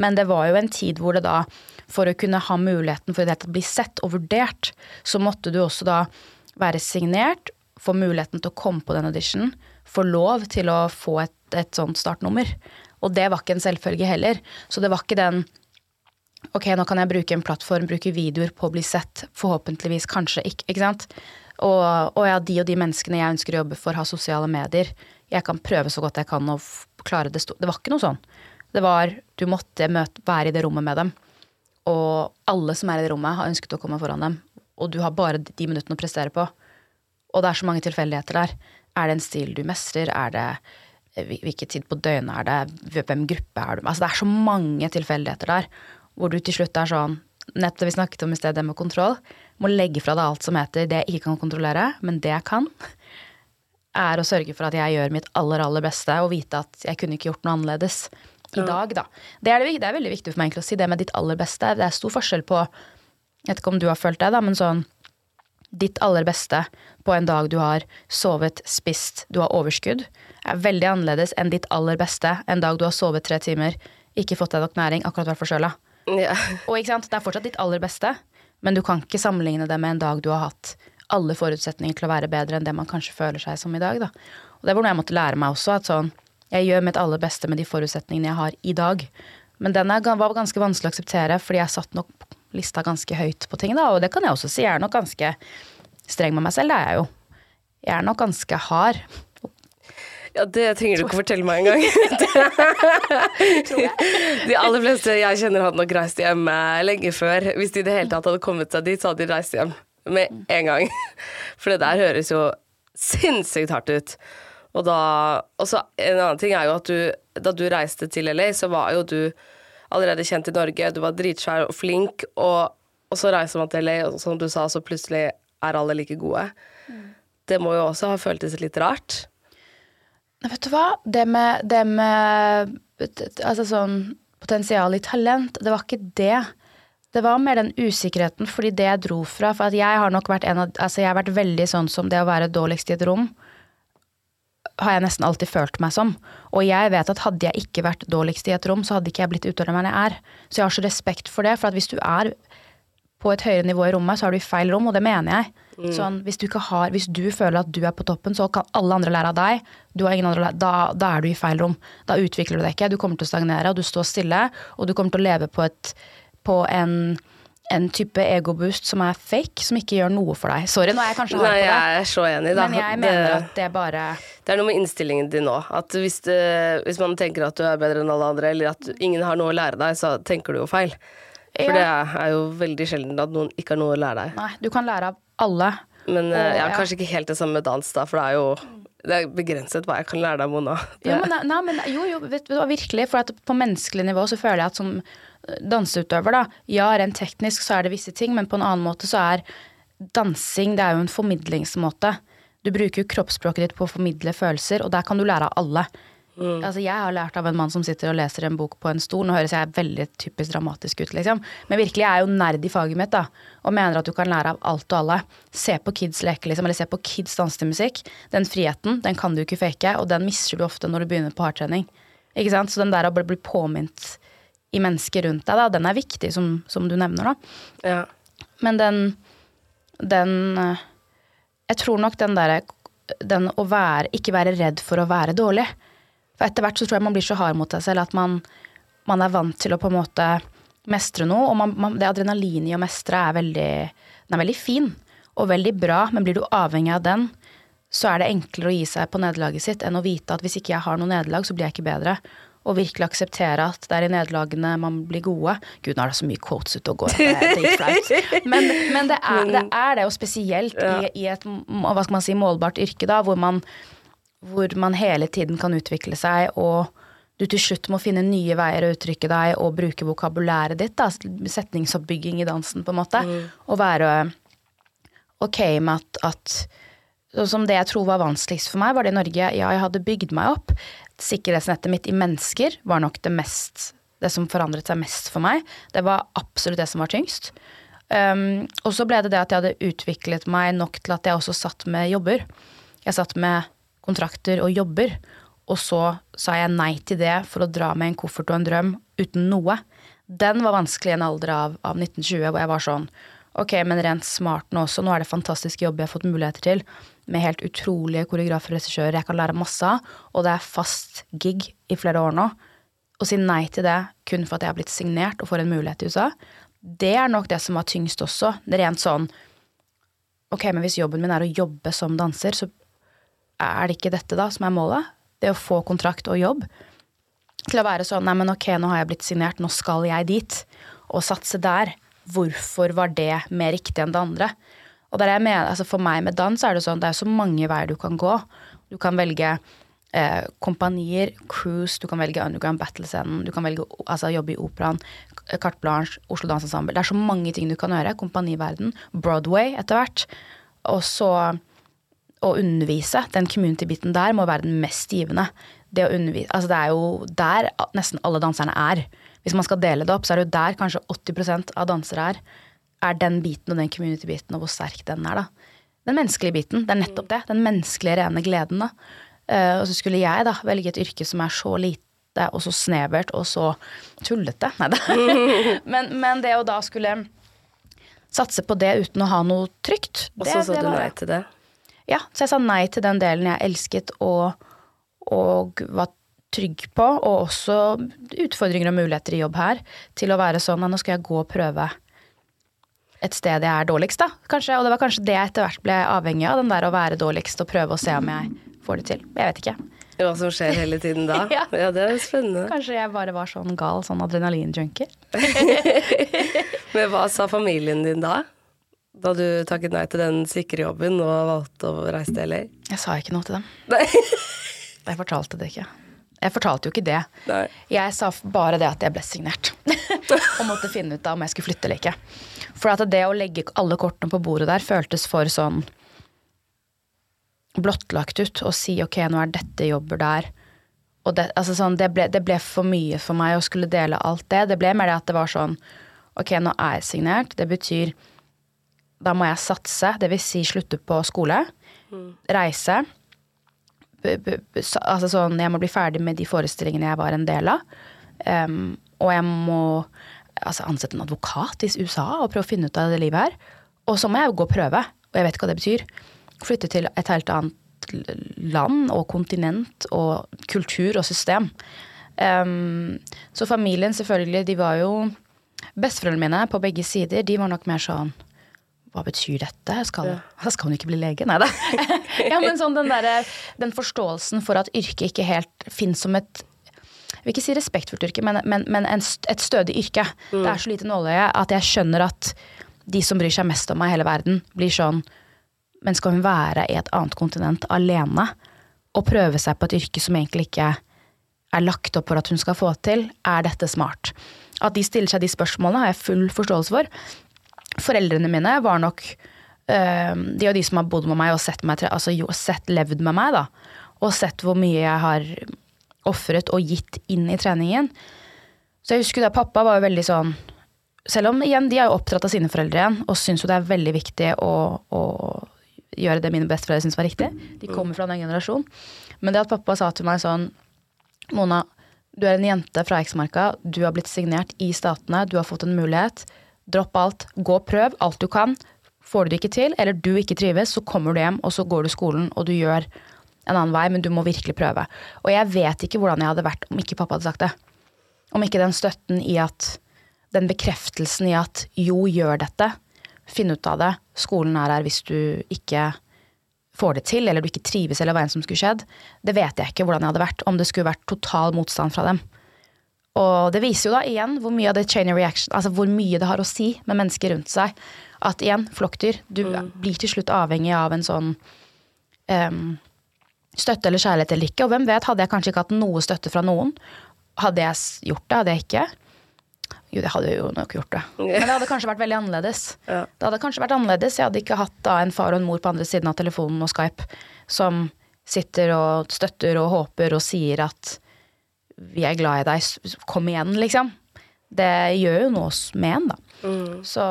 Speaker 2: Men det var jo en tid hvor det da, for å kunne ha muligheten for å bli sett og vurdert, så måtte du også da være signert, få muligheten til å komme på den auditionen, få lov til å få et, et sånt startnummer. Og det var ikke en selvfølge heller. Så det var ikke den Ok, nå kan jeg bruke en plattform, bruke videoer på å bli sett. Forhåpentligvis, kanskje ikke. ikke sant? Og, og ja, de og de menneskene jeg ønsker å jobbe for, har sosiale medier. Jeg kan prøve så godt jeg kan å klare det. sto- Det var ikke noe sånn. Det var Du måtte møte, være i det rommet med dem. Og alle som er i det rommet, har ønsket å komme foran dem. Og du har bare de minuttene å prestere på. Og det er så mange tilfeldigheter der. Er det en stil du mestrer? Er det eh, Hvilken tid på døgnet er det? Hvem gruppe er du med? Altså, det er så mange tilfeldigheter der. Hvor du til slutt er sånn Nettopp det vi snakket om i sted, det med kontroll. Må legge fra deg alt som heter det jeg ikke kan kontrollere, men det jeg kan, er å sørge for at jeg gjør mitt aller, aller beste, og vite at jeg kunne ikke gjort noe annerledes. i dag, da. Det er, det, det er veldig viktig for meg egentlig å si det med ditt aller beste. Det er stor forskjell på Jeg vet ikke om du har følt det, da, men sånn Ditt aller beste på en dag du har sovet, spist, du har overskudd, er veldig annerledes enn ditt aller beste en dag du har sovet tre timer, ikke fått deg nok næring, akkurat vært forkjøla.
Speaker 1: Ja.
Speaker 2: Og ikke sant, det er fortsatt ditt aller beste, men du kan ikke sammenligne det med en dag du har hatt alle forutsetninger til å være bedre enn det man kanskje føler seg som i dag. Da. Og det var noe jeg måtte lære meg også, at sånn Jeg gjør mitt aller beste med de forutsetningene jeg har i dag. Men den er, var ganske vanskelig å akseptere, fordi jeg satt nok lista ganske høyt på ting, da. Og det kan jeg også si, jeg er nok ganske streng med meg selv, det er jeg jo. Jeg er nok ganske hard.
Speaker 1: Ja, det trenger du ikke å fortelle meg engang. [laughs] de aller fleste jeg kjenner hadde nok reist hjem eh, lenge før. Hvis de i det hele tatt hadde kommet seg dit, så hadde de reist hjem med en gang. [laughs] For det der høres jo sinnssykt hardt ut. Og da Og så en annen ting er jo at du Da du reiste til LA, så var jo du allerede kjent i Norge, du var dritsvær og flink, og, og så reiser man til LA, og som du sa, så plutselig er alle like gode. Det må jo også ha føltes litt rart.
Speaker 2: Vet du hva? Det med, det med Altså sånn potensial i talent, det var ikke det. Det var mer den usikkerheten, fordi det jeg dro fra For jeg har nok vært en av Altså, jeg har vært veldig sånn som det å være dårligst i et rom. Har jeg nesten alltid følt meg som. Og jeg vet at hadde jeg ikke vært dårligst i et rom, så hadde ikke jeg blitt utøveren jeg er. Så jeg har så respekt for det. For at hvis du er på et høyere nivå i rommet, så er du i feil rom, og det mener jeg.
Speaker 1: Mm.
Speaker 2: Sånn, hvis, du ikke har, hvis du føler at du er på toppen, så kan alle andre lære av deg. Du har ingen andre, da, da er du i feil rom. Da utvikler du deg ikke. Du kommer til å stagnere, og du står stille, og du kommer til å leve på, et, på en, en type egoboost som er fake, som ikke gjør noe for deg. Sorry, nå er jeg kanskje hard
Speaker 1: Nei,
Speaker 2: på det.
Speaker 1: jeg er så enig, da.
Speaker 2: Men jeg
Speaker 1: Det-
Speaker 2: mener at det bare
Speaker 1: Det er noe med innstillingen din nå. At hvis, det, hvis man tenker at du er bedre enn alle andre, eller at ingen har noe å lære deg, så tenker du jo feil. For det er jo veldig sjelden at noen ikke har noe å lære deg.
Speaker 2: Nei, du kan lære av alle.
Speaker 1: Men eh,
Speaker 2: Og,
Speaker 1: ja,
Speaker 2: ja.
Speaker 1: kanskje ikke helt det samme med dans, da, for det er jo det er begrenset hva jeg kan lære deg, Mona. Det,
Speaker 2: Jo, men, nei, men, jo, jo, vet du hva, virkelig. For på menneskelig nivå så føler jeg at som danseutøver, da Ja, rent teknisk så er det visse ting, men på en annen måte så er dansing Det er jo en formidlingsmåte. Du bruker jo kroppsspråket ditt på å formidle følelser, og der kan du lære av alle. Altså, jeg har lært av en mann som sitter og leser en bok på en stol. Nå høres jeg veldig typisk dramatisk ut, liksom. Men virkelig, jeg er jo nerd i faget mitt, da. Og mener at du kan lære av alt og alle. Se på kids leke, liksom. Eller se på kids danse til musikk. Den friheten, den kan du ikke fake, og den mister du ofte når du begynner på hardtrening. Ikke sant? Så den der å bli påminnet i mennesker rundt deg, da, den er viktig, som, som du nevner, da.
Speaker 1: ja.
Speaker 2: Men den Den eh, Jeg tror nok den derre Den å være Ikke være redd for å være dårlig. For etter hvert så tror jeg man blir så hard mot seg selv at man, man er vant til å på en måte mestre noe. Og man, man, det adrenalinet i å mestre er veldig Den er veldig fin og veldig bra, men blir du avhengig av den, så er det enklere å gi seg på nederlaget sitt enn å vite at hvis ikke jeg har noe nederlag, så blir jeg ikke bedre. Og virkelig akseptere at det er i nederlagene man blir gode. Gud, nå er det så mye quotes ute og går. Det er dritflaut. [laughs] Men, men det, er, det er det, og spesielt i, i et hva skal man si, målbart yrke, da, hvor man, hvor man hele tiden kan utvikle seg, og du til slutt må finne nye veier å uttrykke deg og bruke vokabulæret ditt. Da, setningsoppbygging i dansen, på en måte. Og være ok med at, at Sånn som det jeg tror var vanskeligst for meg, var det i Norge. Ja, jeg hadde bygd meg opp. Sikkerhetsnettet mitt i mennesker var nok det mest Det som forandret seg mest for meg. Det var absolutt det som var tyngst. Um, og så ble det det at jeg hadde utviklet meg nok til at jeg også satt med jobber. Jeg satt med kontrakter og jobber, og så sa jeg nei til det for å dra med en koffert og en drøm uten noe. Den var vanskelig i en alder av, av 1920, hvor jeg var sånn Ok, men rent smart nå også. Nå er det fantastiske jobber jeg har fått muligheter til. Med helt utrolige koreografer og regissører jeg kan lære masse av. Og det er fast gig i flere år nå. Å si nei til det kun for at jeg har blitt signert og får en mulighet i USA, det er nok det som var tyngst også. Det er rent sånn Ok, men hvis jobben min er å jobbe som danser, så er det ikke dette da som er målet? Det å få kontrakt og jobb? Til å være sånn nei, men ok, nå har jeg blitt signert, nå skal jeg dit. Og satse der. Hvorfor var det mer riktig enn det andre? Og mener, altså For meg med dans er det sånn, det er så mange veier du kan gå. Du kan velge eh, kompanier, cruise, du kan velge underground battle-scenen, du kan velge altså, jobbe i operaen, carte blanche, Oslo Dansensemble. Det er så mange ting du kan gjøre. Kompaniverden, Broadway etter hvert. Og så å undervise, den community-biten der må være den mest givende. det Altså det er jo der nesten alle danserne er. Hvis man skal dele det opp, så er det jo der kanskje 80% av dansere er. Er den biten og den community-biten, og hvor sterk den er, da. Den menneskelige biten. Det er nettopp det. Den menneskelige, rene gleden, da. Uh, og så skulle jeg da velge et yrke som er så lite og så snevert og så tullete. Nei da. [laughs] men, men det å da skulle satse på det uten å ha noe trygt
Speaker 1: Og så sa du nei til det?
Speaker 2: Ja, så jeg sa nei til den delen jeg elsket og, og var trygg på, og også utfordringer og muligheter i jobb her, til å være sånn at nå skal jeg gå og prøve et sted jeg er dårligst, da, kanskje. Og det var kanskje det jeg etter hvert ble avhengig av, den der å være dårligst og prøve å se om jeg får det til. Jeg vet ikke.
Speaker 1: Hva som skjer hele tiden da? [laughs] ja. ja. det er spennende.
Speaker 2: Kanskje jeg bare var sånn gal, sånn adrenalinjunkie. [laughs]
Speaker 1: Men hva sa familien din da? Da du takket nei til den sikre jobben og valgte å reise til LA?
Speaker 2: Jeg sa ikke noe til dem. Nei. [laughs] jeg fortalte det ikke. Jeg fortalte jo ikke det. Nei. Jeg sa bare det at jeg ble signert. [laughs] og måtte finne ut av om jeg skulle flytte eller ikke. For at det å legge alle kortene på bordet der føltes for sånn blottlagt ut. Å si ok, nå er dette jobber der. Og det, altså sånn, det, ble, det, ble, for mye for meg å skulle dele alt det. Det ble mer det at det var sånn ok, nå er jeg signert. Det betyr da må jeg satse, dvs. Si slutte på skole. Mm. Reise altså sånn, jeg må bli ferdig med de forestillingene jeg var en del av. Um, og jeg må altså, ansette en advokat i USA og prøve å finne ut av det livet her. Og så må jeg jo gå og prøve, og jeg vet ikke hva det betyr. Flytte til et helt annet land og kontinent og kultur og system. Um, så familien, selvfølgelig, de var jo Besteforeldrene mine på begge sider, de var nok mer sånn hva betyr dette? Skal, ja. [laughs] skal hun ikke bli lege? Nei da. [laughs] ja, men sånn den, der, den forståelsen for at yrket ikke helt finnes som et jeg vil ikke si respektfullt yrke, men, men, men en, et stødig yrke. Mm. Det er så lite nåløye at jeg skjønner at de som bryr seg mest om meg i hele verden, blir sånn Men skal hun være i et annet kontinent alene og prøve seg på et yrke som egentlig ikke er lagt opp for at hun skal få til? Er dette smart? At de stiller seg de spørsmålene, har jeg full forståelse for foreldrene mine var nok uh, De og de som har bodd med meg og sett, meg, altså, sett levd med meg, da. Og sett hvor mye jeg har ofret og gitt inn i treningen. Så jeg husker da pappa var jo veldig sånn Selv om igjen, de er jo oppdratt av sine foreldre igjen, og syns jo det er veldig viktig å, å gjøre det mine besteforeldre syns var riktig. De kommer fra den generasjonen. Men det at pappa sa til meg sånn Mona, du er en jente fra Eiksmarka, du har blitt signert i Statene, du har fått en mulighet Dropp alt. Gå og prøv alt du kan. Får du det ikke til, eller du ikke trives, så kommer du hjem, og så går du skolen, og du gjør en annen vei, men du må virkelig prøve. Og jeg vet ikke hvordan jeg hadde vært om ikke pappa hadde sagt det. Om ikke den støtten i at Den bekreftelsen i at jo, gjør dette. Finn ut av det. Skolen er her hvis du ikke får det til, eller du ikke trives, eller hva enn som skulle skjedd. Det vet jeg ikke hvordan jeg hadde vært om det skulle vært total motstand fra dem. Og det viser jo da igjen hvor mye av det chain reaction, altså hvor mye det har å si med mennesker rundt seg. At igjen, flokkdyr, du mm. blir til slutt avhengig av en sånn um, støtte eller kjærlighet eller ikke. Og hvem vet, hadde jeg kanskje ikke hatt noe støtte fra noen. Hadde jeg gjort det, hadde jeg ikke. Jo, det hadde jo nok gjort det. Men det hadde kanskje vært veldig annerledes. Ja. Det hadde kanskje vært annerledes. Jeg hadde ikke hatt da en far og en mor på andre siden av telefonen og Skype som sitter og støtter og håper og sier at vi er glad i deg, kom igjen, liksom. Det gjør jo noe med en, da. Mm. Så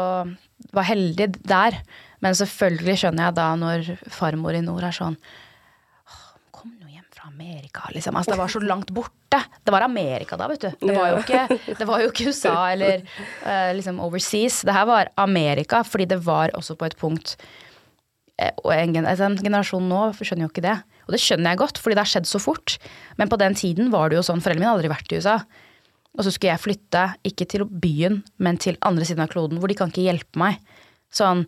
Speaker 2: var heldig der. Men selvfølgelig skjønner jeg da når farmor i nord er sånn Kom nå hjem fra Amerika, liksom. Altså, det var så langt borte. Det var Amerika da, vet du. Det var jo ikke, det var jo ikke USA eller uh, liksom overseas. Det her var Amerika, fordi det var også på et punkt eh, og en, en generasjon nå skjønner jo ikke det. Og det skjønner jeg godt, fordi det har skjedd så fort. Men på den tiden var det jo sånn, foreldrene mine hadde aldri vært i USA. Og så skulle jeg flytte, ikke til byen, men til andre siden av kloden, hvor de kan ikke hjelpe meg. Sånn,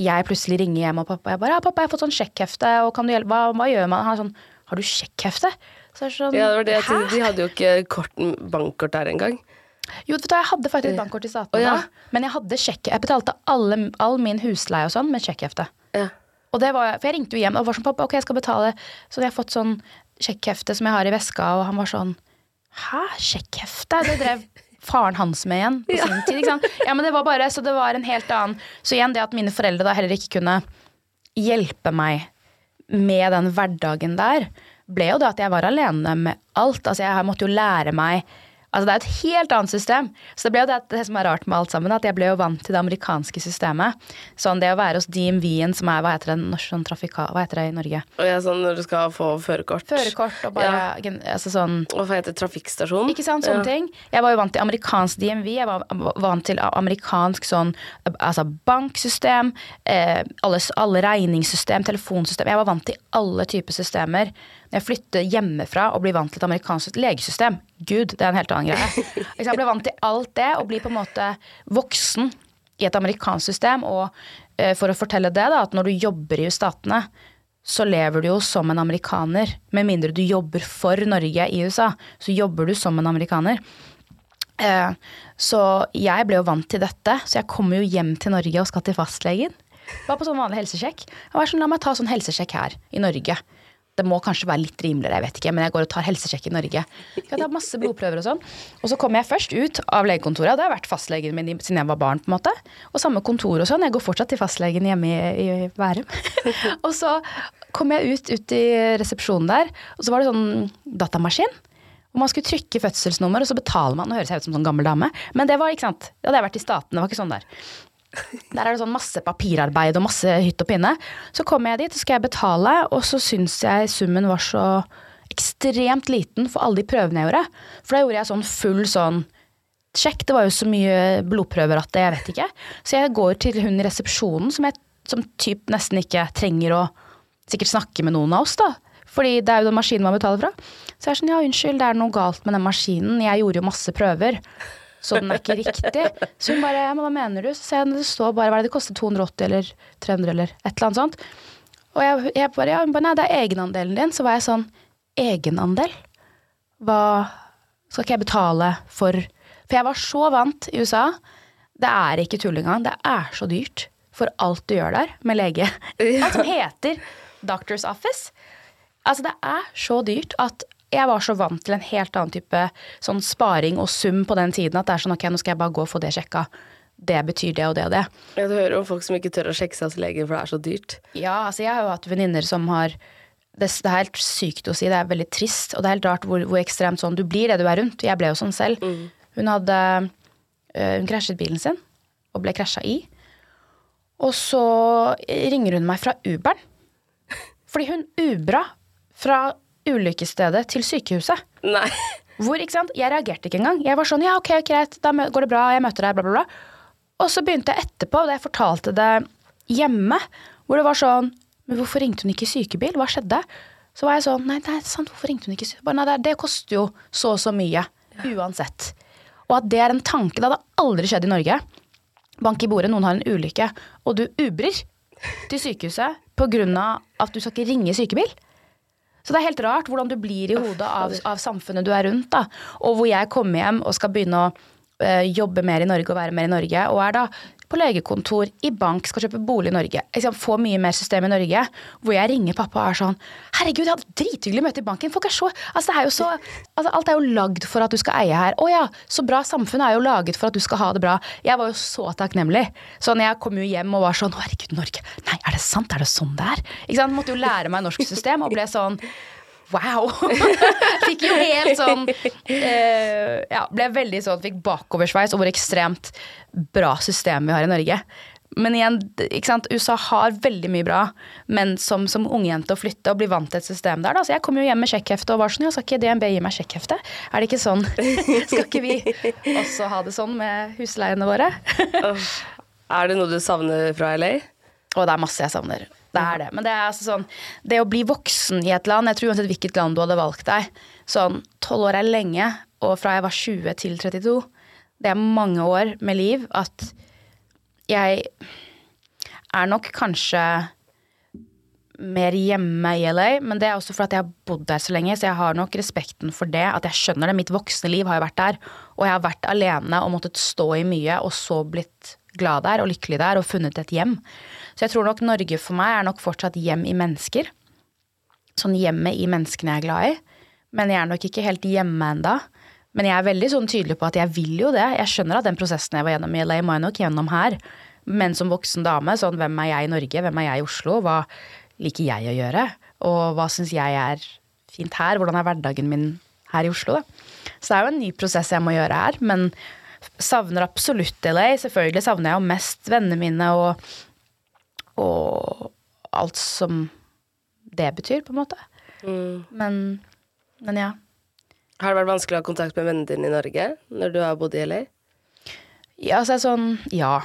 Speaker 2: jeg plutselig ringer hjem, og pappa jeg bare ja, pappa, jeg har fått sånn sjekkhefte, og kan du hjelpe, hva, hva gjør man? Han er sånn, har du sjekkhefte? Så sånn,
Speaker 1: ja, det var det jeg De hadde jo ikke kort, bankkort der engang.
Speaker 2: Jo, vet du, jeg hadde faktisk bankkort i staten, oh, ja. da, men jeg hadde sjekk, jeg betalte alle, all min husleie og sånn med sjekkhefte. Ja. Og det var, for jeg ringte jo hjem og var sånn pappa, ok, jeg skal betale. Så jeg har fått sånn sjekkhefte som jeg har i veska, og han var sånn Hæ, sjekkhefte? Det drev faren hans med igjen på sin tid. Ikke sant? Ja, men det var bare, Så det var en helt annen Så igjen det at mine foreldre da heller ikke kunne hjelpe meg med den hverdagen der, ble jo det at jeg var alene med alt. Altså jeg måtte jo lære meg Altså det er et helt annet system. Så det ble jo det, det som er rart med alt sammen, at jeg ble jo vant til det amerikanske systemet. Sånn det å være hos DMV-en, som er hva heter det, norsk sånn trafika, hva heter det i Norge?
Speaker 1: Og jeg, sånn når du skal få førerkort.
Speaker 2: Førerkort og bare ja. altså sånn
Speaker 1: Og hva heter det? Trafikkstasjon?
Speaker 2: Ikke sant, sånne ting. Jeg var jo vant til amerikansk DMV, jeg var vant til amerikansk sånn altså banksystem, eh, alle, alle regningssystem, telefonsystem. Jeg var vant til alle typer systemer. Når jeg flytter hjemmefra og blir vant til et amerikansk legesystem, gud, det er en helt annen greie. [laughs] Jeg ble vant til alt det og blir på en måte voksen i et amerikansk system. Og eh, for å fortelle det, da, at når du jobber i statene, så lever du jo som en amerikaner. Med mindre du jobber for Norge i USA, så jobber du som en amerikaner. Eh, så jeg ble jo vant til dette, så jeg kommer jo hjem til Norge og skal til fastlegen. Var på sånn vanlig helsesjekk. Jeg var sånn, La meg ta sånn helsesjekk her i Norge. Det må kanskje være litt rimeligere, jeg vet ikke, men jeg går og tar helsesjekk i Norge. Jeg tar masse blodprøver og sånn. Og så kommer jeg først ut av legekontoret, og det har vært fastlegen min siden jeg var barn. på en måte. Og samme kontor og sånn. Jeg går fortsatt til fastlegen hjemme i, Bærum. [laughs] og så kom jeg ut, ut i resepsjonen der, og så var det sånn datamaskin. Og man skulle trykke fødselsnummer, og så betaler man. Nå høres jeg ut som en sånn gammel dame, men det var ikke sant. Det hadde jeg vært i staten, det var ikke sånn der. Der er det sånn masse papirarbeid og masse hytt og pinne. Så kommer jeg dit, så skal jeg betale, og så syns jeg summen var så ekstremt liten for alle de prøvene jeg gjorde. For da gjorde jeg sånn full sånn sjekk. Det var jo så mye blodprøver at jeg vet ikke. Så jeg går til hun i resepsjonen som, jeg, som typ nesten ikke trenger å sikkert snakke med noen av oss, da. Fordi det er jo den maskinen man betaler fra. Så jeg er sånn, ja unnskyld, det er noe galt med den maskinen. Jeg gjorde jo masse prøver. Så den er ikke riktig. Så hun bare, men hva mener du? Så jeg, det står bare, hva er det det koster, 280 eller 300 eller et eller annet sånt. Og jeg, jeg bare, ja, hun bare, nei, det er egenandelen din. Så var jeg sånn, egenandel? Hva skal ikke jeg betale for? For jeg var så vant i USA. Det er ikke tull engang. Det er så dyrt for alt du gjør der med lege. Alt som heter doctor's office. Altså, det er så dyrt at jeg var så vant til en helt annen type sånn sparing og sum på den tiden at det er sånn ok, nå skal jeg bare gå og få det sjekka. Det betyr det og det og det.
Speaker 1: Ja, du hører om folk som ikke tør å sjekke seg hos legen, for det er så dyrt.
Speaker 2: Ja, altså jeg har jo hatt venninner som har det, det er helt sykt å si, det er veldig trist, og det er helt rart hvor, hvor ekstremt sånn du blir det du er rundt. Jeg ble jo sånn selv. Hun hadde øh, Hun krasjet bilen sin og ble krasja i. Og så ringer hun meg fra Uberen. Fordi hun Ubera fra ulykkesstedet til sykehuset.
Speaker 1: Nei.
Speaker 2: Hvor, ikke sant? Jeg reagerte ikke engang. Jeg var sånn, ja, ok, greit, da går det bra, jeg møter deg, bla, bla, bla. Og så begynte jeg etterpå, da jeg fortalte det hjemme, hvor det var sånn, men hvorfor ringte hun ikke sykebil? Hva skjedde? Så var jeg sånn, nei, er sant, hvorfor ringte hun ikke sykebil? Nei, det, det koster jo så og så mye, uansett. Og at det er en tanke, det hadde aldri skjedd i Norge. Bank i bordet, noen har en ulykke, og du ubrer til sykehuset av at du skal ikke ringe sykebil. Så det er helt rart hvordan du blir i hodet av, av samfunnet du er rundt. da. Og hvor jeg kommer hjem og skal begynne å eh, jobbe mer i Norge og være mer i Norge, og er da på legekontor, i bank, skal kjøpe bolig i Norge. Få mye mer system i Norge. Hvor jeg ringer pappa og er sånn Herregud, jeg hadde drithyggelig møte i banken. Folk er så Altså, det er jo så altså, Alt er jo lagd for at du skal eie her. Å ja, så bra. Samfunnet er jo laget for at du skal ha det bra. Jeg var jo så takknemlig. Sånn, jeg kom jo hjem og var sånn herregud, Norge. Nei, er det sant? Er det sånn det er? Ikke sant? Måtte jo lære meg norsk system og ble sånn Wow! [laughs] fikk jo helt [laughs] sånn eh, Ja, ble veldig sånn Fikk bakoversveis over ekstremt bra system vi har i Norge. Men igjen, ikke sant? USA har veldig mye bra, men som, som ungjente å flytte og bli vant til et system der, da. Så jeg kom jo hjem med sjekkhefte og var sånn, ja, skal ikke DNB gi meg sjekkhefte? Er det ikke sånn? [laughs] Skal ikke vi også ha det sånn med husleiene våre?
Speaker 1: Er det noe du savner fra LA?
Speaker 2: Å, det er masse jeg savner. Det er det. Men det er altså sånn Det å bli voksen i et land, jeg tror uansett hvilket land du hadde valgt deg, sånn tolv år er lenge, og fra jeg var 20 til 32, det er mange år med liv, at jeg er nok kanskje mer hjemme i LA, men det er også fordi jeg har bodd der så lenge, så jeg har nok respekten for det. At jeg skjønner det. Mitt voksne liv har jo vært der, og jeg har vært alene og måttet stå i mye, og så blitt glad der og lykkelig der og funnet et hjem. Så jeg tror nok Norge for meg er nok fortsatt hjem i mennesker. Sånn hjemme i menneskene jeg er glad i. Men jeg er nok ikke helt hjemme enda. Men jeg er veldig sånn tydelig på at jeg vil jo det. Jeg skjønner at den prosessen jeg var gjennom i LA, må jeg nok gjennom her. Men som voksen dame, sånn hvem er jeg i Norge, hvem er jeg i Oslo, hva liker jeg å gjøre? Og hva syns jeg er fint her? Hvordan er hverdagen min her i Oslo, da? Så det er jo en ny prosess jeg må gjøre her, men savner absolutt LA. Selvfølgelig savner jeg jo mest vennene mine og, og alt som det betyr, på en måte. Men, men ja.
Speaker 1: Har det vært vanskelig å ha kontakt med vennene dine i Norge når du har bodd i LA?
Speaker 2: Ja, altså sånn Ja.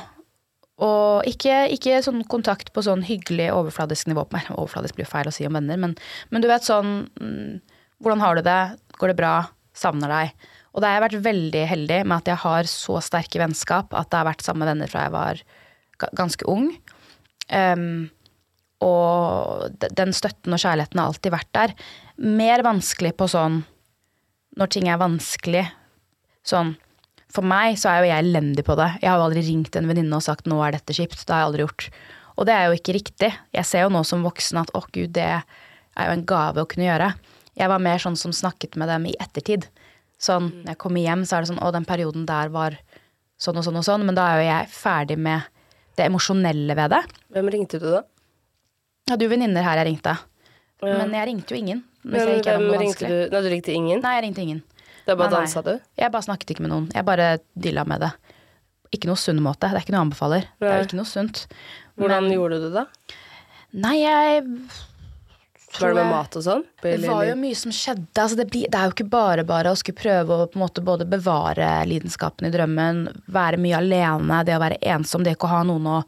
Speaker 2: Og ikke, ikke sånn kontakt på sånn hyggelig overfladisk nivå. [laughs] Overfladisk blir feil å si om venner, men, men du vet sånn mm, Hvordan har du det? Går det bra? Savner deg? Og da har jeg vært veldig heldig med at jeg har så sterke vennskap at det har vært samme venner fra jeg var ganske ung. Ehm, og den støtten og kjærligheten har alltid vært der. Mer vanskelig på sånn når ting er vanskelig. Sånn For meg så er jo jeg elendig på det. Jeg har jo aldri ringt en venninne og sagt 'nå er dette kjipt'. Det har jeg aldri gjort. Og det er jo ikke riktig. Jeg ser jo nå som voksen at å gud, det er jo en gave å kunne gjøre. Jeg var mer sånn som snakket med dem i ettertid. Sånn når jeg kommer hjem, så er det sånn 'å, den perioden der var sånn og sånn og sånn', men da er jo jeg ferdig med det emosjonelle ved det.
Speaker 1: Hvem ringte du, da?
Speaker 2: Hadde jo venninner her jeg ringte. Men jeg ringte jo ingen. Hvis
Speaker 1: hvem
Speaker 2: noe
Speaker 1: ringte du? Nei, du ringte ingen?
Speaker 2: Nei, jeg ringte ingen.
Speaker 1: Da bare
Speaker 2: Nei, nei.
Speaker 1: dansa du?
Speaker 2: Jeg bare snakket ikke med noen. Jeg bare dilla med det. Ikke noe sunn måte. Det er ikke noe jeg anbefaler. Det er ikke noe sunt.
Speaker 1: Hvordan
Speaker 2: Men-
Speaker 1: gjorde du det, da?
Speaker 2: Nei, jeg
Speaker 1: Var det med mat og sånn?
Speaker 2: Det var jo mye som skjedde. Altså det, blir, det er jo ikke bare bare å skulle prøve å på en måte både bevare lidenskapen i drømmen, være mye alene, det å være ensom, det ikke å ha noen å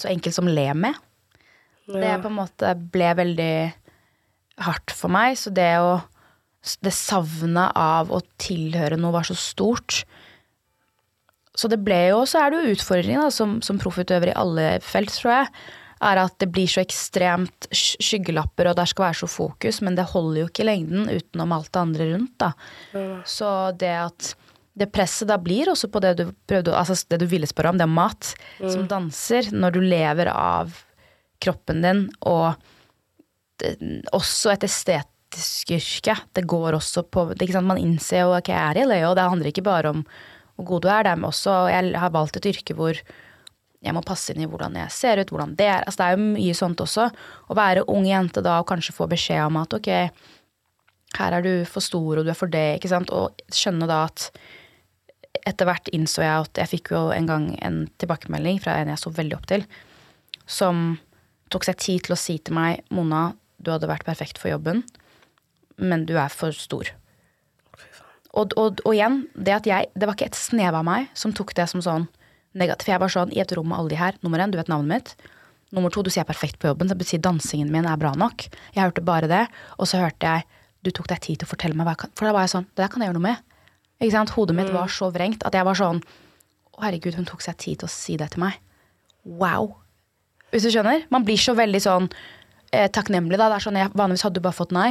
Speaker 2: Så enkelt som le med. Det på en måte ble veldig hardt for meg. Så det å Det savnet av å tilhøre noe var så stort. Så det ble jo, så er det jo utfordringer da, som, som proffutøver i alle felt, tror jeg, er at det blir så ekstremt skyggelapper, og der skal være så fokus, men det holder jo ikke i lengden utenom alt det andre rundt, da. Så det at det presset da blir også på det du prøvde, altså det du ville spørre om, det er mat, som danser, når du lever av kroppen din, og det, også et estetisk yrke. Det går også på det, ikke sant? Man innser jo ok, jeg er i LA, og det handler ikke bare om hvor god du er. Det er også, jeg har valgt et yrke hvor jeg må passe inn i hvordan jeg ser ut, hvordan det er. Altså, det er jo mye sånt også. Å være ung jente da og kanskje få beskjed om at ok, her er du for stor og du er for det, ikke sant. Og skjønne da at etter hvert innså jeg at jeg fikk jo en gang en tilbakemelding fra en jeg så veldig opp til, som tok seg tid til å si til meg Mona, du hadde vært perfekt for jobben, men du er for stor. Og, og, og igjen, det at jeg Det var ikke et snev av meg som tok det som sånn negativt. For jeg var sånn i et rom med alle de her. Nummer én, du vet navnet mitt. Nummer to, du sier jeg er perfekt på jobben. Så det betyr dansingen min er bra nok. Jeg hørte bare det. Og så hørte jeg du tok deg tid til å fortelle meg hva jeg kan For da var jeg sånn Det der kan jeg gjøre noe med. Ikke sant? Hodet mitt var så vrengt at jeg var sånn Å, herregud, hun tok seg tid til å si det til meg. Wow. Hvis du skjønner? Man blir så veldig sånn eh, takknemlig, da. Det er sånn, jeg, vanligvis hadde du bare fått nei.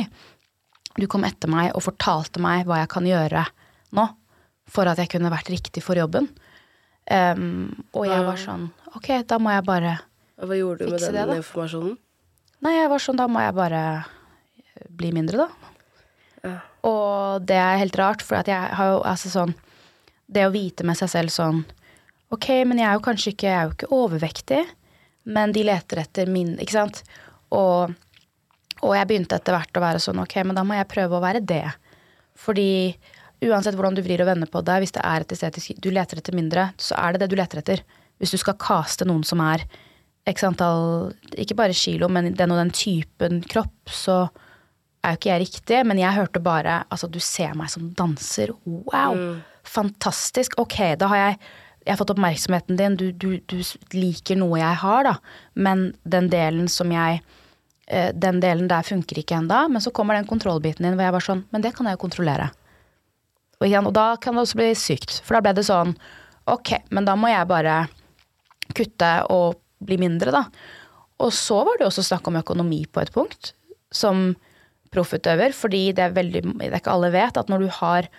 Speaker 2: Du kom etter meg og fortalte meg hva jeg kan gjøre nå for at jeg kunne vært riktig for jobben. Ehm, og jeg var sånn Ok, da må jeg bare fikse det,
Speaker 1: Hva gjorde du med den
Speaker 2: det,
Speaker 1: informasjonen?
Speaker 2: Nei, jeg var sånn, da må jeg bare bli mindre, da. Og det er helt rart, for jeg har jo altså sånn Det å vite med seg selv sånn Ok, men jeg er jo kanskje ikke, jeg er jo ikke overvektig, men de leter etter min Ikke sant? Og, og jeg begynte etter hvert å være sånn Ok, men da må jeg prøve å være det. Fordi uansett hvordan du vrir og vender på det, hvis det er et estetisk Du leter etter mindre, så er det det du leter etter. Hvis du skal kaste noen som er x antall Ikke bare kilo, men den og den typen kropp, så er jo ikke jeg riktig, men jeg hørte bare Altså, du ser meg som danser. Wow! Fantastisk. Ok, da har jeg jeg har fått oppmerksomheten din, du, du, du liker noe jeg har, da. Men den delen som jeg eh, Den delen der funker ikke ennå. Men så kommer den kontrollbiten inn hvor jeg var sånn Men det kan jeg jo kontrollere. Og, igjen, og da kan det også bli sykt. For da ble det sånn Ok, men da må jeg bare kutte og bli mindre, da. Og så var det jo også snakk om økonomi på et punkt, som proffutøver. Fordi det er veldig Det er ikke alle vet at når du har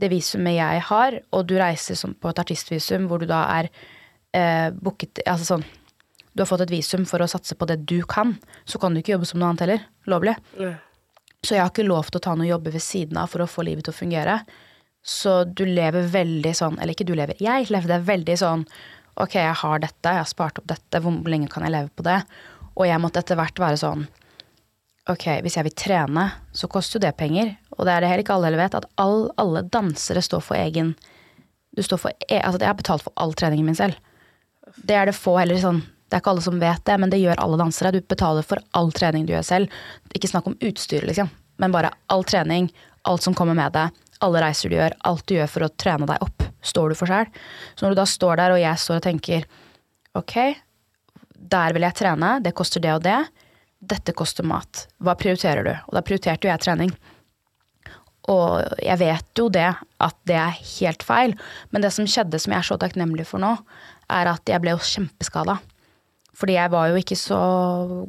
Speaker 2: det visumet jeg har, og du reiser som på et artistvisum hvor du da er eh, booket Altså sånn Du har fått et visum for å satse på det du kan, så kan du ikke jobbe som noe annet heller. Lovlig. Så jeg har ikke lov til å ta noe jobbe ved siden av for å få livet til å fungere. Så du lever veldig sånn Eller ikke du lever, jeg levde veldig sånn Ok, jeg har dette, jeg har spart opp dette, hvor lenge kan jeg leve på det? Og jeg måtte etter hvert være sånn ok, hvis jeg vil trene, så koster jo det penger. Og det er det heller ikke alle heller vet, at all, alle dansere står for egen du står for, e- altså Jeg har betalt for all treningen min selv. Det er det få heller sånn Det er ikke alle som vet det, men det gjør alle dansere. Du betaler for all trening du gjør selv. Ikke snakk om utstyret, liksom, men bare all trening, alt som kommer med det, alle reiser du gjør, alt du gjør for å trene deg opp, står du for sjøl. Så når du da står der, og jeg står og tenker ok, der vil jeg trene, det koster det og det, dette koster mat, hva prioriterer du? Og da prioriterte jo jeg trening. Og jeg vet jo det, at det er helt feil. Men det som skjedde, som jeg er så takknemlig for nå, er at jeg ble jo kjempeskada. Fordi jeg var jo ikke så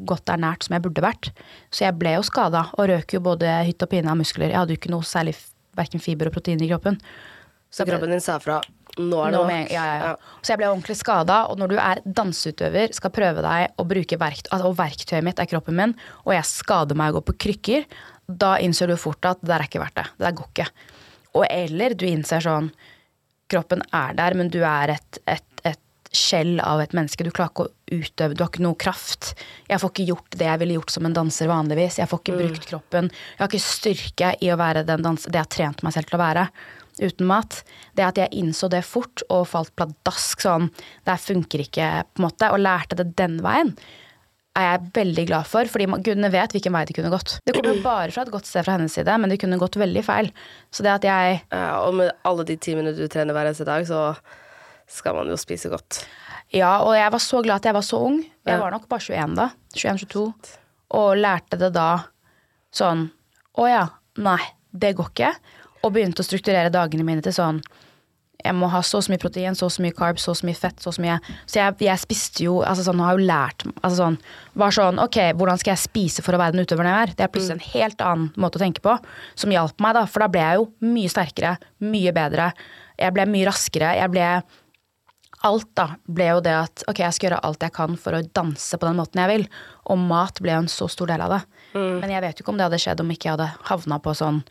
Speaker 2: godt ernært som jeg burde vært. Så jeg ble jo skada og røk jo både hytt og pine av muskler. Jeg hadde jo ikke noe særlig verken fiber og protein i kroppen.
Speaker 1: Så kroppen din sa fra nå er det
Speaker 2: Nå ja, ja, ja. Så jeg ble ordentlig skada, og når du er danseutøver, skal prøve deg å bruke verktøy, altså, og verktøyet mitt er kroppen min, og jeg skader meg og går på krykker, da innser du fort at det der er ikke verdt det. Det der går ikke. Og eller du innser sånn Kroppen er der, men du er et, et, et skjell av et menneske. Du klarer ikke å utøve, du har ikke noe kraft. Jeg får ikke gjort det jeg ville gjort som en danser vanligvis. Jeg får ikke brukt kroppen. Jeg har ikke styrke i å være den danser, det jeg har trent meg selv til å være uten mat. Det at jeg innså det fort og falt pladask sånn, det funker ikke, på en måte, og lærte det den veien, er jeg veldig glad for, fordi gudene vet hvilken vei det kunne gått. Det kommer jo bare fra et godt sted fra hennes side, men det kunne gått veldig feil. Så det at jeg
Speaker 1: Ja, og med alle de timene du trener hver eneste dag, så skal man jo spise godt.
Speaker 2: Ja, og jeg var så glad at jeg var så ung. Jeg var nok bare 21 da. 21-22. Og lærte det da sånn Å ja, nei, det går ikke. Og begynte å strukturere dagene mine til sånn jeg må ha så og så mye protein, så og så mye carbs, så og så mye fett, så mye Så jeg, jeg spiste jo altså sånn, har jo lært altså sånn, Var sånn Ok, hvordan skal jeg spise for å være den utøveren jeg er? Det er plutselig en helt annen måte å tenke på, som hjalp meg, da. For da ble jeg jo mye sterkere, mye bedre. Jeg ble mye raskere. Jeg ble Alt da ble jo det at ok, jeg skal gjøre alt jeg kan for å danse på den måten jeg vil. Og mat ble jo en så stor del av det. Men jeg vet jo ikke om det hadde skjedd om ikke jeg hadde havna på sånn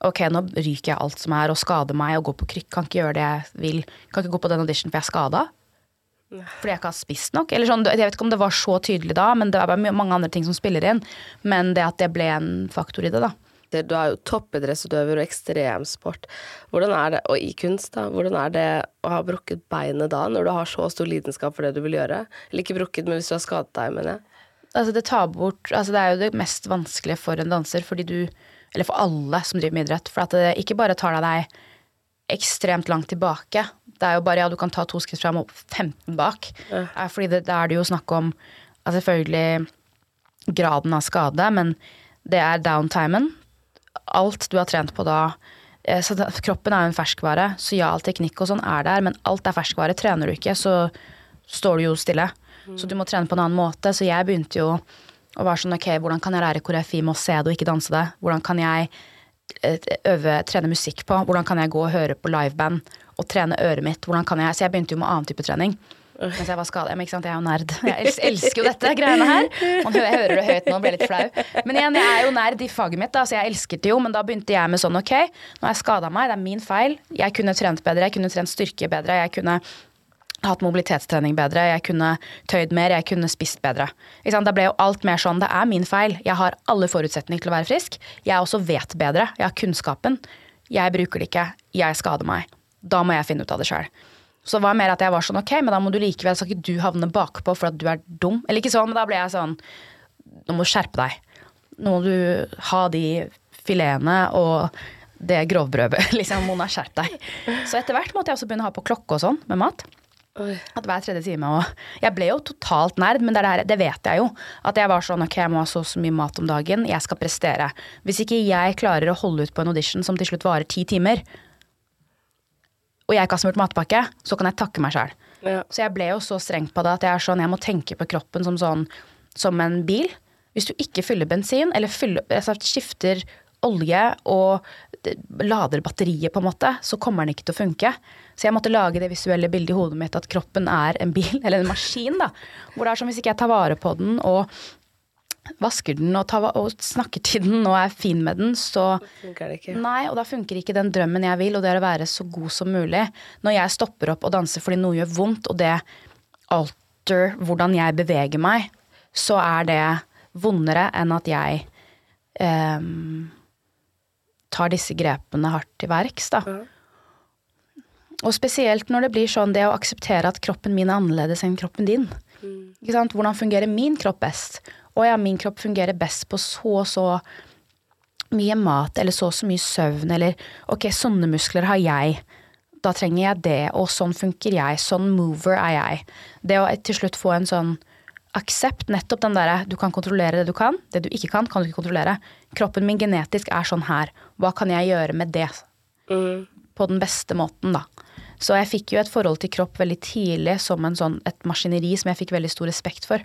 Speaker 2: Ok, nå ryker jeg alt som er, og skader meg og går på krykk. Kan ikke gjøre det jeg vil. Kan ikke gå på den audition for jeg er skada. Fordi jeg ikke har spist nok. Eller sånn, jeg vet ikke om det var så tydelig da, men det er bare mange andre ting som spiller inn. Men det at det ble en faktor i det, da.
Speaker 1: Du er jo toppidrettsutøver og ekstremsport. Hvordan er det, og i kunst, da, hvordan er det å ha brukket beinet da, når du har så stor lidenskap for det du vil gjøre? Eller ikke brukket, men hvis du har skadet deg, mener jeg.
Speaker 2: Altså det tar bort Altså det er jo det mest vanskelige for en danser, fordi du Eller for alle som driver med idrett. For at det ikke bare tar deg ekstremt langt tilbake. Det er jo bare ja, du kan ta to skritt fram og 15 bak. Ja. Fordi det, da er det jo snakk om altså selvfølgelig graden av skade, men det er downtimen. Alt du har trent på da. eh, Så kroppen er jo en ferskvare, så ja, all teknikk og sånn er der, men alt er ferskvare. Trener du ikke, så står du jo stille. Så du må trene på en annen måte. Så jeg begynte jo å være sånn ok, hvordan kan jeg lære koreografi med å se det og ikke danse det? Hvordan kan jeg eh, øve, trene musikk på? Hvordan kan jeg gå og høre på liveband og trene øret mitt? Hvordan kan jeg, Så jeg begynte jo med annen type trening. Mens jeg var skadet. Men ikke sant, jeg er jo nerd. Jeg elsker jo dette greiene her. Hører, jeg hører det høyt nå og blir litt flau. Men igjen, jeg er jo nerd i faget mitt, da, så jeg elsket det jo. Men da begynte jeg med sånn ok, nå har jeg skada meg, det er min feil. Jeg kunne trent bedre, jeg kunne trent styrke bedre. Jeg kunne hatt mobilitetstrening bedre, jeg kunne tøyd mer, jeg kunne spist bedre. Da ble jo alt mer sånn, det er min feil. Jeg har alle forutsetninger til å være frisk. Jeg også vet bedre, jeg har kunnskapen. Jeg bruker det ikke, jeg skader meg. Da må jeg finne ut av det sjøl. Så det var mer at jeg var sånn, ok, men da må du likevel, skal ikke du havne bakpå for at du er dum. Eller ikke sånn, men da ble jeg sånn, nå må du skjerpe deg. Nå må du ha de filetene og det grovbrødet. [laughs] Liksom, Mona, skjerp deg. Så etter hvert måtte jeg også begynne å ha på klokke og sånn med mat. At hver tredje time og Jeg ble jo totalt nerd, men det, der, det, vet jeg jo. At jeg var sånn ok, jeg må ha så så mye mat om dagen, jeg skal prestere. Hvis ikke jeg klarer å holde ut på en audition som til slutt varer ti timer, og jeg ikke har smurt matpakke, så kan jeg takke meg sjæl.
Speaker 1: Ja.
Speaker 2: Så jeg ble jo så streng på det at jeg er sånn, jeg må tenke på kroppen som sånn som en bil. Hvis du ikke fyller bensin, eller fyller, altså skifter olje og lader batteriet, på en måte, så kommer den ikke til å funke. Så jeg måtte lage det visuelle bildet i hodet mitt at kroppen er en bil, [laughs] eller en maskin. da. Hvor det er som hvis ikke jeg tar vare på den og vasker den og, tar, og snakker til den og er fin med den, så
Speaker 1: Funker det ikke?
Speaker 2: Nei, og da funker ikke den drømmen jeg vil, og det er å være så god som mulig. Når jeg stopper opp og danser fordi noe gjør vondt, og det alter hvordan jeg beveger meg, så er det vondere enn at jeg um, tar disse grepene hardt til verks, da. Og spesielt når det blir sånn det å akseptere at kroppen min er annerledes enn kroppen din. Sant? Hvordan fungerer min kropp best? Å ja, min kropp fungerer best på så og så mye mat, eller så og så mye søvn, eller ok, sånne muskler har jeg. Da trenger jeg det, og sånn funker jeg, sånn mover er jeg. Det å til slutt få en sånn aksept, nettopp den derre du kan kontrollere det du kan, det du ikke kan, kan du ikke kontrollere. Kroppen min genetisk er sånn her, hva kan jeg gjøre med det? På den beste måten, da. Så jeg fikk jo et forhold til kropp veldig tidlig som en sånn, et maskineri som jeg fikk veldig stor respekt for.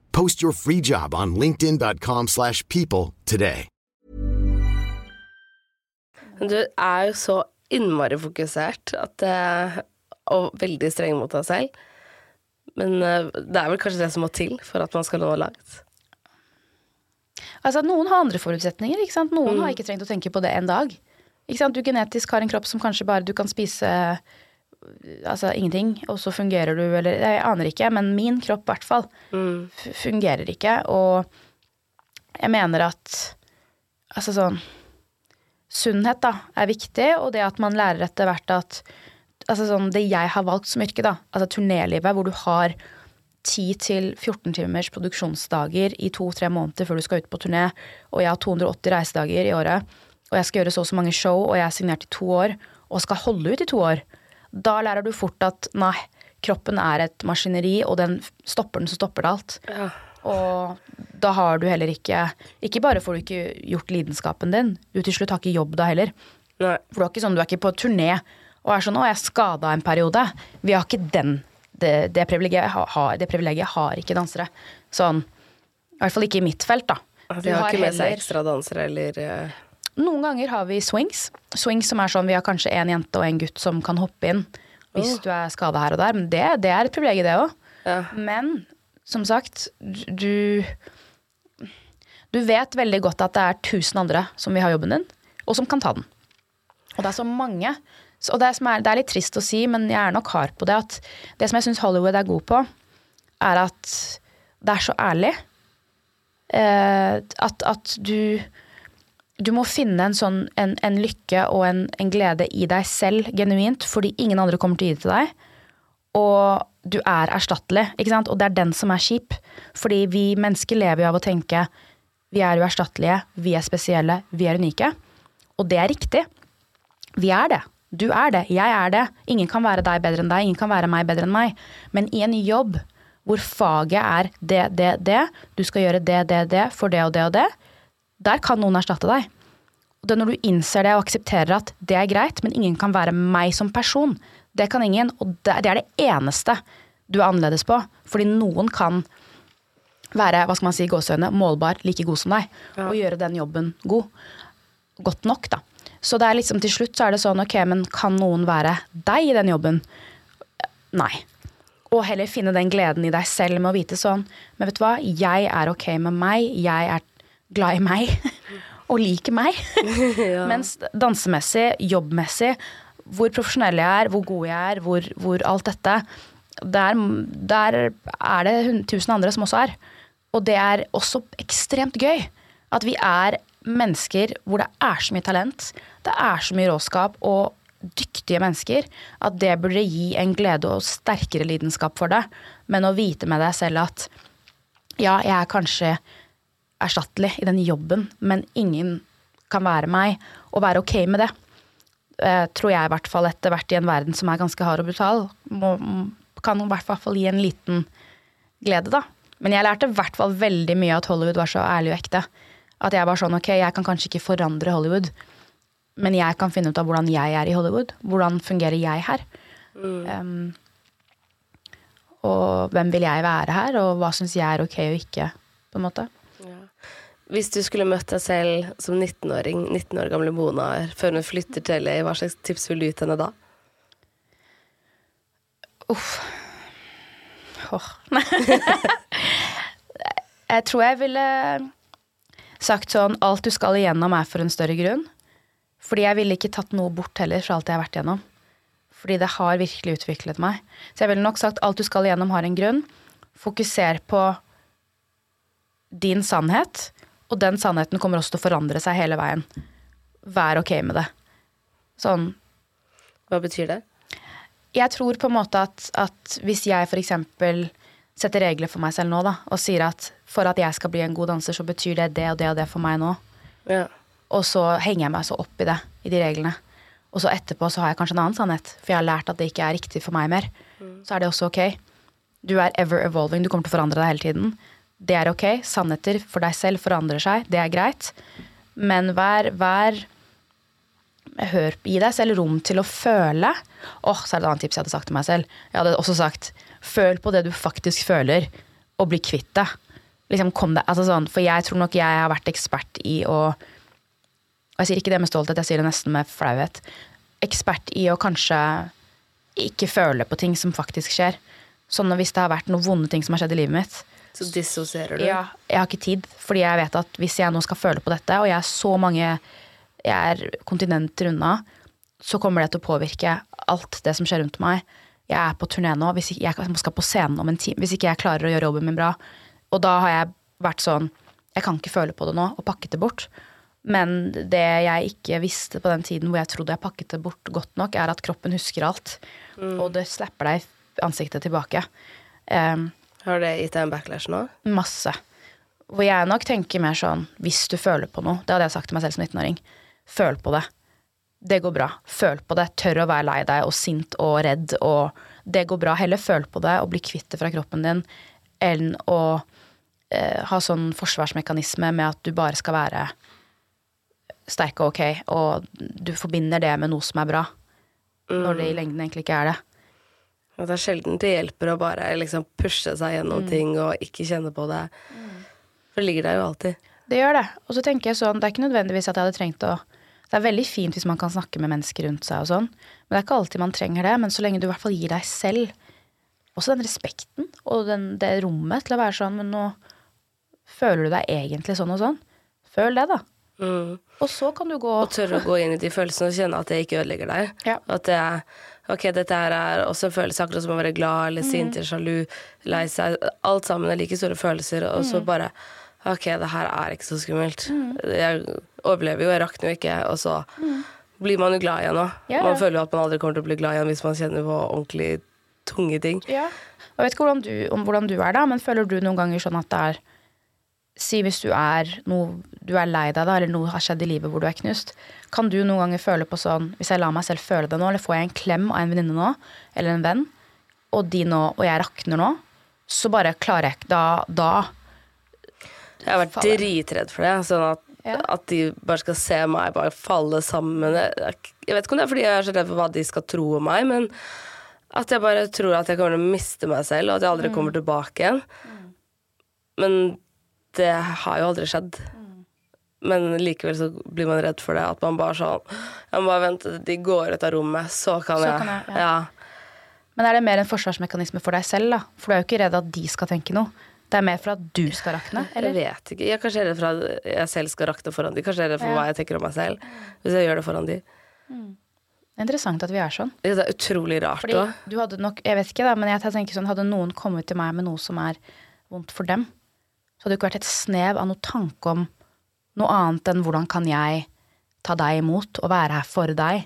Speaker 4: Post your free job on linkedin.com/people slash people today.
Speaker 1: Du er jo så innmari fokusert at og veldig streng mot deg selv. Men eh, det er vel kanskje det som må til for at man skal nå langt.
Speaker 2: Altså, noen har andre forutsetninger. ikke sant? Noen har ikke trengt å tenke på det en dag. Ikke sant? Du genetisk har en kropp som kanskje bare du kan spise altså ingenting, og så fungerer du, eller jeg aner ikke, men min kropp i hvert fall mm. fungerer ikke. Og jeg mener at altså sånn Sunnhet, da, er viktig, og det at man lærer etter hvert at Altså sånn det jeg har valgt som yrke, da, altså turnélivet, hvor du har 10-14 timers produksjonsdager i to-tre måneder før du skal ut på turné, og jeg har 280 reisedager i året, og jeg skal gjøre så og så mange show, og jeg er signert i to år, og skal holde ut i to år, da lærer du fort at nei, kroppen er et maskineri, og den stopper den, så stopper det alt. Og da har du heller ikke Ikke bare får du ikke gjort lidenskapen din, du til slutt har ikke jobb da heller.
Speaker 1: Nei.
Speaker 2: For du er ikke sånn, du er ikke på turné og er sånn 'Å, jeg er skada en periode'. Vi har ikke den. Det, det privilegiet har, det privilegiet har ikke dansere. Sånn. I hvert fall ikke i mitt felt, da.
Speaker 1: Altså, de har
Speaker 2: har
Speaker 1: ikke med seg ekstra dansere eller eh,
Speaker 2: Noen ganger har vi swings. Swings som er sånn vi har kanskje en jente og en gutt som kan hoppe inn hvis du er skada her og der. Men det, det er et privilegium, det òg. Men som sagt, du Du vet veldig godt at det er tusen andre som vil ha jobben din, og som kan ta den. Og det er så mange. Så, og det, som er, det er litt trist å si, men jeg er nok hard på det, at det som jeg syns Hollywood er god på, er at det er så ærlig. Eh, at, at du du må finne en sånn en, en lykke og en, en glede i deg selv genuint, fordi ingen andre kommer til å gi det til deg. Og du er erstattelig, ikke sant? Og det er den som er kjip. Fordi vi mennesker lever jo av å tenke vi er uerstattelige, vi er spesielle, vi er unike. Og det er riktig. Vi er det. Du er det. Jeg er det. Ingen kan være deg bedre enn deg, ingen kan være meg bedre enn meg. Men i en jobb hvor faget er det, det, det, du skal gjøre det, det, det, for det og det og det, der kan noen erstatte deg. Og det er når du innser det og aksepterer at det er greit, men ingen kan være meg som person. Det kan ingen, og det er det eneste du er annerledes på. Fordi noen kan være, hva skal man si, gåsøgne, gåseøyne, målbar, like god som deg, og gjøre den jobben god. Godt nok, da. Så det er liksom til slutt så er det sånn, ok, men kan noen være deg i den jobben? Nei. Og heller finne den gleden i deg selv med å vite sånn, men vet du hva, jeg er ok med meg, jeg er glad i meg [laughs] og liker meg. [laughs] Mens dansemessig, jobbmessig, hvor profesjonell jeg er, hvor god jeg er, hvor, hvor alt dette der, der er det tusen andre som også er. Og det er også ekstremt gøy. At vi er mennesker hvor det er så mye talent, det er så mye råskap og dyktige mennesker, at det burde gi en glede og sterkere lidenskap for det. Men å vite med deg selv at ja, jeg er kanskje erstattelig i den jobben, men ingen kan være meg, og være ok med det. Eh, tror jeg i hvert fall etter hvert i en verden som er ganske hard og brutal, må, kan i hvert fall gi en liten glede, da. Men jeg lærte i hvert fall veldig mye at Hollywood var så ærlig og ekte. At jeg var sånn, ok, jeg kan kanskje ikke forandre Hollywood, men jeg kan finne ut av hvordan jeg er i Hollywood. Hvordan fungerer jeg her? Um, og hvem vil jeg være her, og hva syns jeg er ok og ikke, på en måte.
Speaker 1: Hvis du skulle møtt deg selv som 19-åring, 19 år gamle Mona, før hun flytter til LA, hva slags tips vil du gi til henne da?
Speaker 2: Uff. Åh. [laughs] jeg tror jeg ville sagt sånn alt du skal igjennom er for en større grunn. Fordi jeg ville ikke tatt noe bort heller fra alt jeg har vært igjennom. Fordi det har virkelig utviklet meg. Så jeg ville nok sagt alt du skal igjennom har en grunn. Fokuser på din sannhet, og den sannheten kommer også til å forandre seg hele veien. Vær ok med det. Sånn
Speaker 1: Hva betyr det?
Speaker 2: jeg tror på en måte at, at hvis jeg f.eks. setter regler for meg selv nå, da, og sier at for at jeg skal bli en god danser, så betyr det det og det og det for meg nå,
Speaker 1: Ja.
Speaker 2: og så henger jeg meg så opp i det, i de reglene, og så etterpå så har jeg kanskje en annen sannhet, for jeg har lært at det ikke er riktig for meg mer, så er det også ok. Du er ever evolving, du kommer til å forandre deg hele tiden. Det er ok. Sannheter for deg selv forandrer seg, det er greit. Men vær, vær Hør, gi deg selv rom til å føle. Åh, så er det et annet tips jeg hadde sagt til meg selv. Jeg hadde også sagt føl på det du faktisk føler, og bli kvitt det. Liksom, kom det, altså sånn, for jeg tror nok jeg har vært ekspert i å Og jeg sier ikke det med stolthet, jeg sier det nesten med flauhet. Ekspert i å kanskje ikke føle på ting som faktisk skjer. Sånn at hvis det har vært noen vonde ting som har skjedd i livet mitt,
Speaker 1: Så dissosierer du?
Speaker 2: ja, jeg har ikke tid, fordi jeg vet at hvis jeg nå skal føle på dette, og jeg er så mange jeg er kontinenter unna, så kommer det til å påvirke alt det som skjer rundt meg. Jeg er på turné nå, hvis ikke jeg skal på scenen om en time, hvis ikke jeg klarer å gjøre jobben min bra. Og da har jeg vært sånn Jeg kan ikke føle på det nå, og pakket det bort. Men det jeg ikke visste på den tiden hvor jeg trodde jeg pakket det bort godt nok, er at kroppen husker alt. Og det slapper deg i ansiktet tilbake. Um,
Speaker 1: Har det gitt deg en backlash nå?
Speaker 2: Masse. Hvor jeg nok tenker mer sånn hvis du føler på noe. Det hadde jeg sagt til meg selv som 19-åring. Føl på det. Det går bra. Føl på det. Tør å være lei deg og sint og redd og Det går bra. Heller føl på det og bli kvitt det fra kroppen din enn å eh, ha sånn forsvarsmekanisme med at du bare skal være sterk og ok, og du forbinder det med noe som er bra. Når det i lengden egentlig ikke er det.
Speaker 1: At det er sjelden det hjelper å bare liksom pushe seg gjennom
Speaker 2: Mm.
Speaker 1: ting og ikke kjenne på det. For det ligger der jo alltid.
Speaker 2: Det gjør det. Og så tenker jeg sånn, det er ikke nødvendigvis at jeg hadde trengt å Det er veldig fint hvis man kan snakke med mennesker rundt seg og sånn, men det er ikke alltid man trenger det. Men så lenge du i hvert fall gir deg selv også den respekten og den, det rommet til å være sånn, men nå føler du deg egentlig sånn og sånn. Føl det, da. Og så kan du gå
Speaker 1: Og tørre å gå inn i de følelsene og kjenne at det ikke ødelegger deg.
Speaker 2: Ja.
Speaker 1: At det er Ok, dette her er også en følelse, akkurat som å være glad eller sint eller sjalu, lei seg. Alt sammen er like store følelser, og så
Speaker 2: Mm.
Speaker 1: bare Ok, det her er ikke så skummelt. Jeg overlever jo, jeg rakner jo ikke, og så blir man jo glad igjen òg.
Speaker 2: Ja, ja.
Speaker 1: Man føler jo at man aldri kommer til å bli glad igjen hvis man kjenner på ordentlig tunge ting.
Speaker 2: Ja. Jeg vet ikke hvordan du, om hvordan du er da, men føler du noen ganger sånn at det er Si hvis du er, noe, du er lei deg, da, eller noe har skjedd i livet hvor du er knust. Kan du noen ganger føle på sånn Hvis jeg lar meg selv føle det nå, eller får jeg en klem av en venninne nå, eller en venn, og de nå, og jeg rakner nå, så bare klarer jeg ikke Da, da
Speaker 1: Jeg har vært
Speaker 2: Faller.
Speaker 1: dritredd for det. Sånn at,
Speaker 2: Ja.
Speaker 1: at de bare skal se meg bare falle sammen. Jeg vet ikke om det er fordi jeg er så redd for hva de skal tro om meg, men at jeg bare tror at jeg kommer til å miste meg selv, og at jeg aldri
Speaker 2: Mm.
Speaker 1: kommer tilbake igjen. Men det har jo aldri skjedd.
Speaker 2: Mm.
Speaker 1: Men likevel så blir man redd for det. At man bare sånn Jeg må bare vente til de går ut av rommet, så kan
Speaker 2: Så
Speaker 1: jeg,
Speaker 2: kan jeg, ja.
Speaker 1: ja.
Speaker 2: Men er det mer en forsvarsmekanisme for deg selv, da? For du er jo ikke redd at de skal tenke noe. Det er mer for at du skal rakne?
Speaker 1: Jeg vet ikke. Jeg er kanskje redd for at jeg selv skal rakne foran de. Kanskje jeg er redd for
Speaker 2: Ja.
Speaker 1: hva jeg tenker om meg selv hvis jeg gjør det foran de.
Speaker 2: Det er interessant at vi er sånn.
Speaker 1: Det er utrolig rart
Speaker 2: Fordi du hadde nok, jeg vet ikke da, men jeg tenker sånn, hadde noen kommet til meg med noe som er vondt for dem, så hadde det ikke vært et snev av noe tanke om noe annet enn hvordan kan jeg ta deg imot og være her for deg?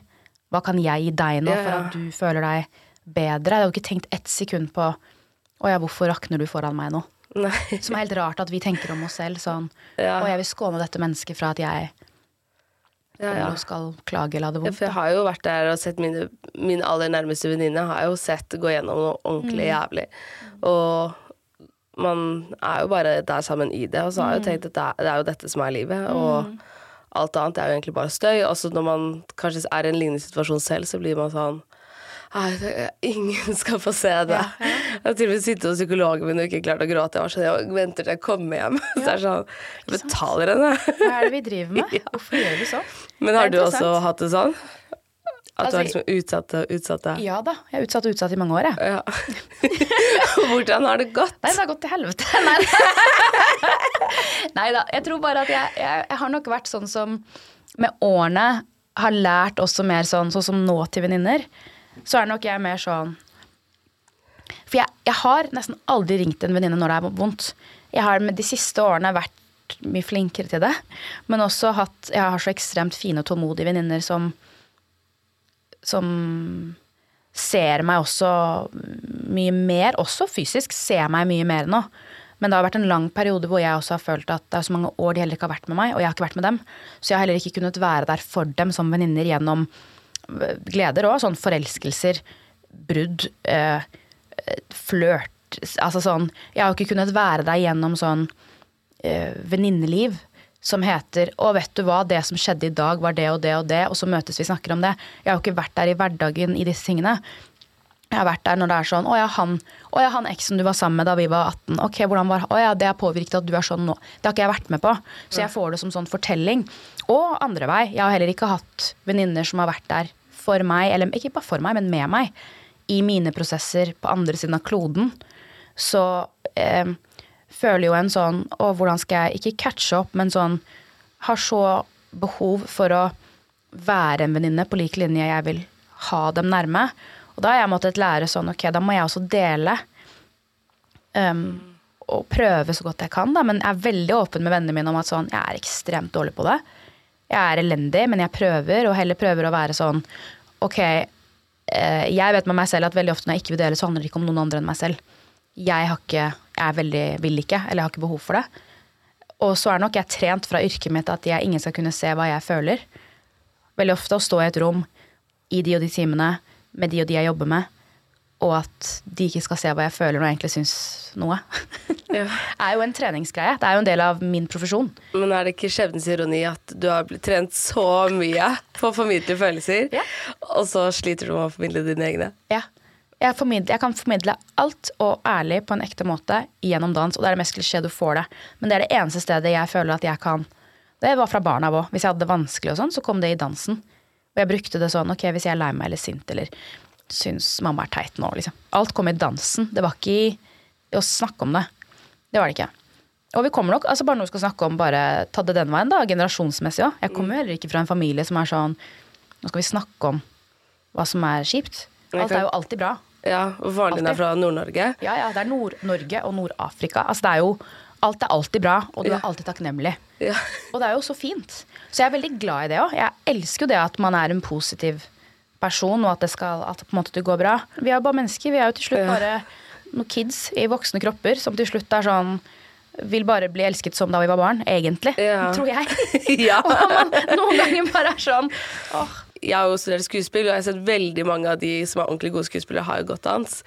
Speaker 2: Hva kan jeg gi deg nå for at du føler deg bedre? Jeg hadde ikke tenkt ett sekund på å ja, hvorfor rakner du foran meg nå?
Speaker 1: Nei.
Speaker 2: Som er helt rart at vi tenker om oss selv sånn
Speaker 1: Ja.
Speaker 2: Og jeg vil skåne dette mennesket fra at jeg
Speaker 1: Ja, ja.
Speaker 2: skal klage eller ha det vondt.
Speaker 1: for jeg har jo vært der og sett mine, min aller nærmeste venninne har jo sett gå gjennom noe ordentlig
Speaker 2: Mm.
Speaker 1: jævlig. Og man er jo bare der sammen i det, og så har jeg jo
Speaker 2: Mm.
Speaker 1: tenkt at det er, det er jo dette som er livet. Og alt annet er jo egentlig bare støy. Og så når man kanskje er i en lignende situasjon selv, så blir man sånn ingen skal få se det. Jeg har til og med sittet hos psykologen min og ikke klart å gråte. Jeg var sånn, jeg venter til jeg kommer hjem. Så [laughs] det er sånn, jeg betaler henne.
Speaker 2: Hva er det vi driver med? [laughs] Hvorfor gjør vi sånn?
Speaker 1: Men har du også hatt det sånn? At du
Speaker 2: Altså,
Speaker 1: har liksom utsatt og utsatt det?
Speaker 2: Ja da. Jeg er utsatt og utsatt i mange år, jeg.
Speaker 1: Ja. [laughs] Hvordan har det gått?
Speaker 2: Nei, det har gått til helvete. [laughs] Nei, Nei da. Jeg tror bare at jeg, jeg, jeg har nok vært sånn som med årene har lært også mer sånn, sånn som nå til venninner. Så er nok jeg mer sånn For jeg, jeg har nesten aldri ringt en venninne når det er vondt. Jeg har med de siste årene vært mye flinkere til det. Men også hatt Jeg har så ekstremt fine og tålmodige venninner som som ser meg også mye mer, også fysisk, ser meg mye mer nå. Men det har vært en lang periode hvor jeg også har følt at det er så mange år de heller ikke har vært med meg, og jeg har ikke vært med dem. Så jeg har heller ikke kunnet være der for dem som venninner gjennom øh, gleder òg, sånn forelskelser, brudd, øh, flørt Altså sånn Jeg har ikke kunnet være der gjennom sånn øh, venninneliv som heter 'Å, vet du hva, det som skjedde i dag, var det og det og det', og så møtes vi og snakker om det. Jeg har jo ikke vært der i hverdagen i disse tingene. Jeg har vært der når det er sånn 'Å ja, han, å ja, han eksen du var sammen med da vi var 18'. Ok, hvordan var Å ja, det har påvirket at du er sånn nå. Det har ikke jeg vært med på. Så jeg får det som sånn fortelling. Og andre vei. Jeg har heller ikke hatt venninner som har vært der for meg, eller ikke bare for meg, men med meg, i mine prosesser på andre siden av kloden. Så eh, føler jo en sånn Å, hvordan skal jeg ikke catche opp, men sånn Har så behov for å være en venninne på lik linje jeg vil ha dem nærme. Og da har jeg måttet lære sånn, ok, da må jeg også dele. Um, og prøve så godt jeg kan, da. Men jeg er veldig åpen med vennene mine om at sånn, jeg er ekstremt dårlig på det. Jeg er elendig, men jeg prøver, og heller prøver å være sånn Ok, eh, jeg vet med meg selv at veldig ofte når jeg ikke vil dele, så handler det ikke om noen andre enn meg selv. Jeg har ikke, jeg veldig, vil ikke, eller jeg har ikke behov for det. Og så er nok jeg trent fra yrket mitt at jeg, ingen skal kunne se hva jeg føler. Veldig ofte å stå i et rom i de og de timene med de og de jeg jobber med, og at de ikke skal se hva jeg føler når jeg egentlig syns noe.
Speaker 1: Ja. [laughs]
Speaker 2: er jo en treningsgreie. Det er jo en del av min profesjon.
Speaker 1: Men er det ikke skjebnens ironi at du har blitt trent så mye på å formidle følelser, og så sliter du med å formidle dine egne?
Speaker 2: Ja. Jeg, jeg kan formidle alt og ærlig på en ekte måte gjennom dans, og det er det mest klisjé du får det. Men det er det eneste stedet jeg føler at jeg kan Det var fra barna av òg. Hvis jeg hadde det vanskelig og sånn, så kom det i dansen. Og jeg brukte det sånn ok, hvis jeg er lei meg eller sint eller syns mamma er teit nå, liksom. Alt kom i dansen. Det var ikke i å snakke om det. Det var det ikke. Og vi kommer nok, altså bare når vi skal snakke om bare ta det den veien, da, generasjonsmessig òg. Jeg kommer jo heller ikke fra en familie som er sånn Nå skal vi snakke om hva som er kjipt. Alt er jo alltid bra.
Speaker 1: Ja, og faren din er fra Nord-Norge.
Speaker 2: Ja, ja, det er Nord-Norge og Nord-Afrika. Altså, det er jo Alt er alltid bra, og du er alltid takknemlig.
Speaker 1: Ja.
Speaker 2: Og det er jo så fint. Så jeg er veldig glad i det òg. Jeg elsker jo det at man er en positiv person, og at det skal at på en måte det går bra. Vi er jo bare mennesker. Vi er jo til slutt bare noen kids i voksne kropper som til slutt er sånn vil bare bli elsket som da vi var barn, egentlig.
Speaker 1: Ja.
Speaker 2: Tror jeg. [laughs]
Speaker 1: Ja. [laughs]
Speaker 2: og man noen ganger bare er sånn åh,
Speaker 1: Jeg har jo studert skuespill, og jeg har sett veldig mange av de som er ordentlig gode skuespillere, har jo godt dans.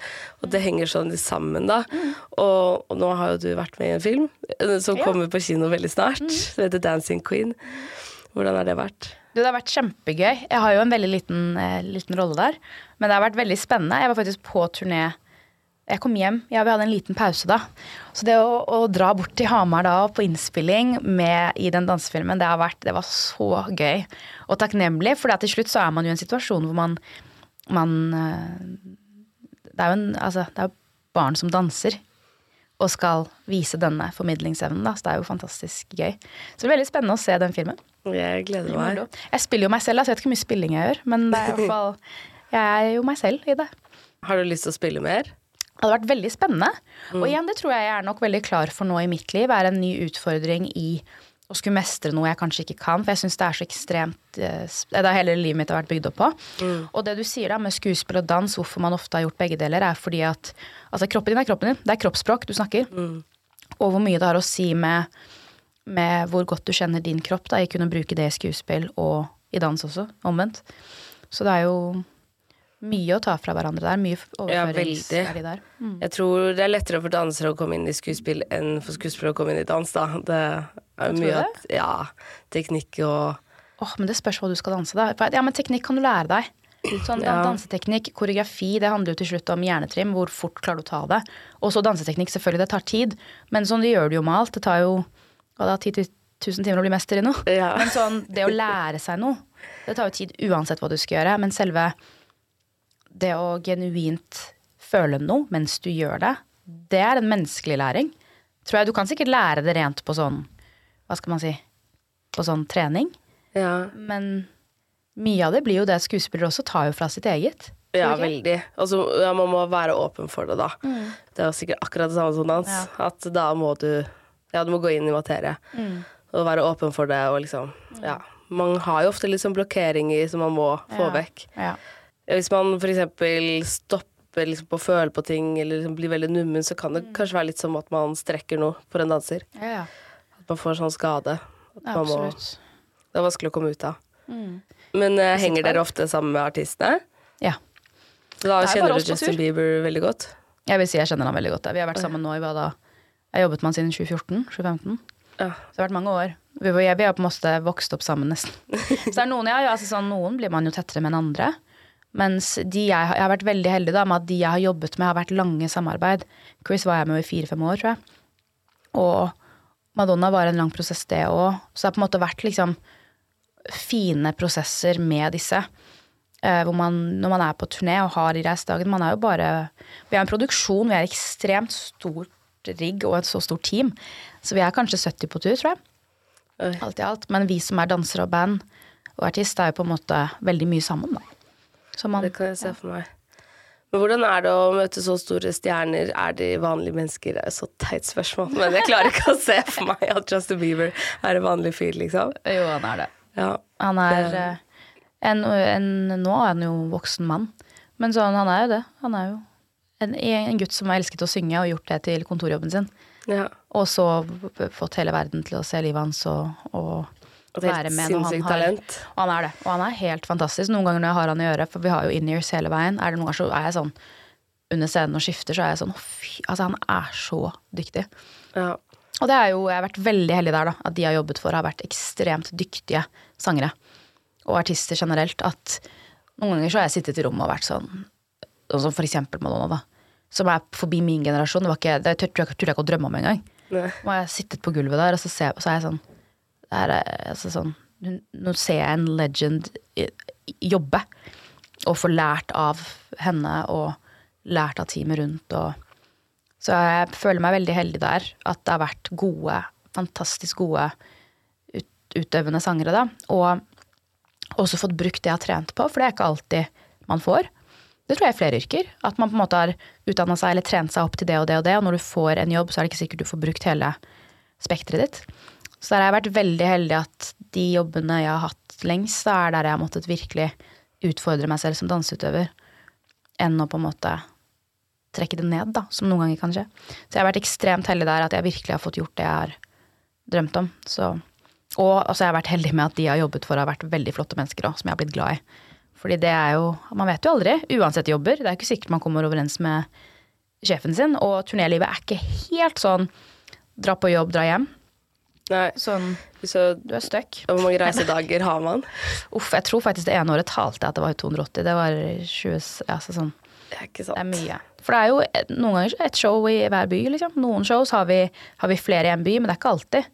Speaker 1: Og det henger sånn sammen, da. Og, og nå har jo du vært med i en film eh, som
Speaker 2: Ja.
Speaker 1: kommer på kino veldig snart. Som heter 'Dancing Queen'. Hvordan har det vært?
Speaker 2: Du, det har vært kjempegøy. Jeg har jo en veldig liten, eh, liten rolle der. Men det har vært veldig spennende. Jeg var faktisk på turné. Jeg kom hjem, ja, vi hadde en liten pause da. Så det å, å dra bort til Hamar da på innspilling med, i den dansefilmen, det, har vært, det var så gøy. Og takknemlig, for til slutt så er man jo i en situasjon hvor man, man eh, Det er jo en, altså, det er barn som danser. og skal vise denne formidlingsevnen. Da. Så det er jo fantastisk gøy. Så det er veldig spennende å se den filmen.
Speaker 1: Jeg gleder meg.
Speaker 2: Jeg spiller jo meg selv, altså jeg vet ikke hvor mye spilling jeg gjør, men det er i hvert [laughs] fall Jeg er jo meg selv i det.
Speaker 1: Har du lyst til å spille mer?
Speaker 2: Det hadde vært veldig spennende.
Speaker 1: Mm.
Speaker 2: Og igjen, det tror jeg jeg er nok veldig klar for nå i mitt liv. Er en ny utfordring i å skulle mestre noe jeg kanskje ikke kan. For jeg syns det er så ekstremt eh, Det er hele livet mitt har vært bygd opp på.
Speaker 1: Mm.
Speaker 2: Og det du sier da med skuespill og dans, hvorfor man ofte har gjort begge deler, er fordi at altså kroppen din er kroppen din. Det er kroppsspråk du snakker. Og hvor mye det har å si med, med hvor godt du kjenner din kropp da, i kunne bruke det i skuespill og i dans også, omvendt. Så det er jo mye å ta fra hverandre der. Mye
Speaker 1: Ja,
Speaker 2: overføringsverdi
Speaker 1: veldig.
Speaker 2: der. Mm.
Speaker 1: Jeg tror det er lettere for dansere å komme inn i skuespill enn for skuespillere å komme inn i dans, da. Det er
Speaker 2: jo
Speaker 1: mye at Ja, teknikk og
Speaker 2: Åh, men det spørs hva du skal danse, da. Ja, men teknikk kan du lære deg. Sånn
Speaker 1: Ja.
Speaker 2: Danseteknikk, koreografi, det handler jo til slutt om hjernetrim. Hvor fort klarer du å ta det. Og så danseteknikk, selvfølgelig, det tar tid. Men sånn, det gjør det jo med alt. Det tar jo hva da, 10 000 timer å bli mester i noe.
Speaker 1: Ja.
Speaker 2: Men sånn, det å lære seg noe, det tar jo tid uansett hva du skal gjøre. Men selve det å genuint føle noe mens du gjør det, det er en menneskelig læring. Tror jeg Du kan sikkert lære det rent på sånn, hva skal man si, på sånn trening.
Speaker 1: Ja,
Speaker 2: Men mye av det blir jo det skuespillere også tar jo fra sitt eget.
Speaker 1: ja veldig. Altså, ja, man må være åpen for det, da. Det er jo sikkert akkurat det samme som dans.
Speaker 2: Ja.
Speaker 1: At da må du Ja, du må gå inn i materie. Og være åpen for det, og liksom Ja. Man har jo ofte litt sånn blokkeringer som man må få vekk.
Speaker 2: Ja.
Speaker 1: Hvis man eksempel stopper liksom på å føle på ting, eller liksom blir veldig nummen, så kan det kanskje være litt som at man strekker noe for en danser.
Speaker 2: Ja, ja.
Speaker 1: At man får sånn skade. Man må, det er vanskelig å komme ut av. Men uh, henger dere ofte sammen med artistene?
Speaker 2: Ja.
Speaker 1: Så da
Speaker 2: er
Speaker 1: kjenner du Justin. Bieber veldig godt?
Speaker 2: Jeg vil si jeg kjenner han veldig godt. Vi har vært sammen nå i hva da? Jeg har jobbet med han siden 2014-2015.
Speaker 1: Ja.
Speaker 2: Så det har vært mange år. Vi, vi har på en måte vokst opp sammen, nesten. [laughs] Så det er noen, ja, altså sånn, noen blir man jo tettere med enn andre. Mens de jeg, jeg har vært veldig heldig da, med at de jeg har jobbet med, har vært lange samarbeid. Chris var jeg med i fire-fem år, tror jeg. Og Madonna var en lang prosess, det òg. Så det har på en måte vært liksom fine prosesser med disse. Eh, hvor man, når man er på turné og har i reisedagen Man er jo bare Vi er en produksjon, vi er ekstremt stort rigg og et så stort team. Så vi er kanskje 70 på tur, tror jeg. Alt i alt. Men vi som er dansere og band og artist, er jo på en måte veldig mye sammen, da. Man,
Speaker 1: Det kan jeg se for meg. Men hvordan er det å møte så store stjerner? Er de vanlige mennesker? Det er så teit spørsmål, men jeg klarer ikke å se for meg at Justin Bieber er en vanlig fyr, liksom.
Speaker 2: Jo, han er det.
Speaker 1: Ja.
Speaker 2: Han er eh, en, en, Nå er han jo voksen mann, men sånn, han er jo det. Han er jo en, en gutt som har elsket å synge og gjort det til kontorjobben sin.
Speaker 1: ja.
Speaker 2: Og så fått hele verden til å se livet hans og, og
Speaker 1: Helt
Speaker 2: være med når han har
Speaker 1: talent.
Speaker 2: Og han er det. Og han er helt fantastisk. Noen ganger når jeg har han i øret, for vi har jo in-ears hele veien, er det noen ganger så er jeg sånn under scenen og skifter, så er jeg sånn fy Altså, han er så dyktig.
Speaker 1: Ja.
Speaker 2: Og det er jo, jeg har vært veldig heldig der, da. At de jeg har jobbet for, har vært ekstremt dyktige sangere. Og artister generelt. At noen ganger så har jeg sittet i rommet og vært sånn Sånn som for eksempel Madonna, da. Som er forbi min generasjon. Det, var ikke, det tror jeg, ikke å drømme om engang.
Speaker 1: Og
Speaker 2: jeg har sittet på gulvet der, og så, ser, jeg- så er jeg sånn er, altså sånn Nå ser jeg en legend jobbe. Og få lært av henne, og lært av teamet rundt. Og, så jeg føler meg veldig heldig der. At det har vært gode, fantastisk gode ut, utøvende sangere, da. Og også fått brukt det jeg har trent på, for det er ikke alltid man får. Det tror jeg er flere yrker. At man på en måte har utdanna seg eller trent seg opp til det og det og det, og når du får en jobb, så er det ikke sikkert du får brukt hele spekteret ditt. Så der har jeg vært veldig heldig at de jobbene jeg har hatt lengst, da er der jeg har måttet virkelig utfordre meg selv som danseutøver, enn å på en måte trekke det ned, da, som noen ganger kan skje. Så jeg har vært ekstremt heldig der at jeg virkelig har fått gjort det jeg har drømt om. Så, og altså, jeg har vært heldig med at de jeg har jobbet for, har vært veldig flotte mennesker òg, som jeg har blitt glad i. Fordi det er jo Man vet jo aldri, uansett jobber. Det er ikke sikkert man kommer overens med sjefen sin. Og turnélivet er ikke helt sånn dra på jobb, dra hjem.
Speaker 1: Nei.
Speaker 2: Sånn
Speaker 1: Så
Speaker 2: du er stuck.
Speaker 1: hvor mange reisedager har man? [laughs]
Speaker 2: Uff, jeg tror faktisk det ene året talte jeg at det var 280. Det var 20 altså sånn.
Speaker 1: Det er ikke sant.
Speaker 2: Det er mye. For det er jo noen ganger et show i hver by, liksom. Noen shows har vi, har vi flere i en by, men det er ikke alltid.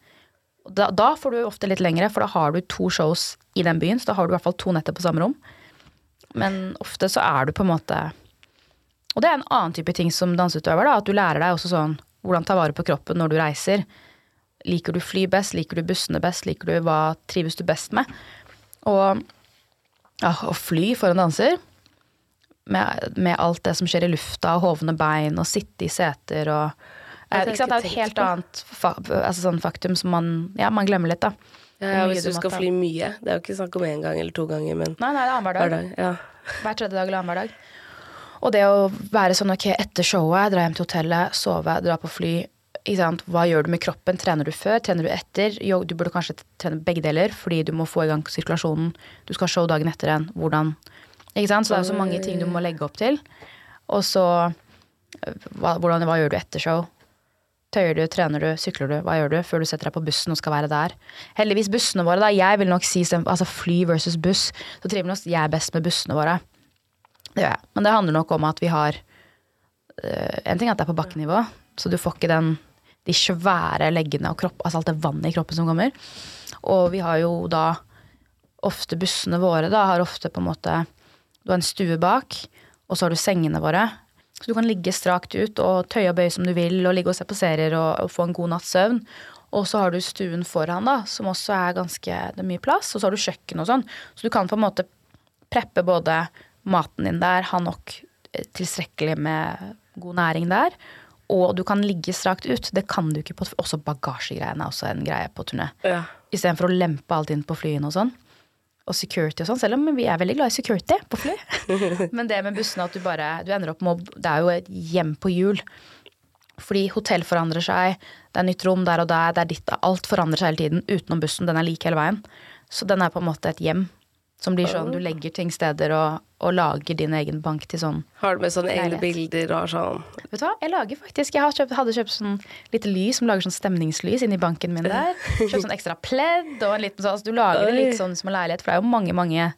Speaker 2: Da, da får du ofte litt lengre, for da har du to shows i den byen, så da har du i hvert fall to netter på samme rom. Men ofte så er du på en måte Og det er en annen type ting som danseutøver, da, at du lærer deg også sånn hvordan ta vare på kroppen når du reiser. Liker du fly best, liker du bussene best, liker du hva trives du best med? Og ja, å fly for en danser, med, med alt det som skjer i lufta, hovne bein, og sitte i seter og eh, ikke sant? Det er et helt annet fa altså sånn faktum som man, ja, man glemmer litt, da.
Speaker 1: Ja, hvis du skal fly mye. Det er jo ikke snakk om én gang eller to ganger, men
Speaker 2: Nei, nei, det er annenhver
Speaker 1: hver
Speaker 2: dag.
Speaker 1: dag. Ja.
Speaker 2: Hver tredje dag eller annenhver dag. Og det å være sånn ok, etter showet, dra hjem til hotellet, sove, dra på fly. Hva gjør du med kroppen? Trener du før? Trener du etter? Jo, du burde kanskje trene begge deler, fordi du må få i gang sirkulasjonen. Du skal ha show dagen etter igjen. Hvordan Ikke sant? Så det er jo så mange ting du må legge opp til. Og så øh, hva, hvordan, hva gjør du etter show? Tøyer du, trener du, sykler du, hva gjør du før du setter deg på bussen og skal være der? Heldigvis bussene våre, da. Jeg vil nok si altså fly versus buss. Så trives jeg best med bussene våre. Det gjør jeg. Men det handler nok om at vi har øh, En ting er at det er på bakkenivå, så du får ikke den de svære leggene og kropp, altså alt det vannet i kroppen som kommer. Og vi har jo da ofte bussene våre da har ofte på en måte Du har en stue bak, og så har du sengene våre. Så du kan ligge strakt ut og tøye og bøye som du vil, og ligge og se på serier og, og få en god natts søvn. Og så har du stuen foran, da, som også er ganske Det er mye plass. Og så har du kjøkken og sånn. Så du kan på en måte preppe både maten din der, ha nok eh, tilstrekkelig med god næring der. Og du kan ligge strakt ut. Det kan du ikke på Også bagasjegreiene er også en greie på turné.
Speaker 1: Ja.
Speaker 2: Istedenfor å lempe alt inn på flyene og sånn. Og security og sånn, selv om vi er veldig glad i security på fly. [laughs] Men det med bussene at du bare Du ender opp med å Det er jo et hjem på hjul. Fordi hotell forandrer seg, det er nytt rom der og der, det er ditt Alt forandrer seg hele tiden utenom bussen. Den er lik hele veien. Så den er på en måte et hjem. Som blir sånn, du legger ting steder og, og lager din egen bank til sånn
Speaker 1: Har du med sånne egne bilder og sånn?
Speaker 2: Vet du hva, jeg lager faktisk Jeg har kjøpt, hadde kjøpt sånn lite lys som lager sånn stemningslys inni banken min der. [laughs] Kjøpt sånn ekstra pledd og en liten sånn altså Du lager det litt sånn som en leilighet, for det er jo mange, mange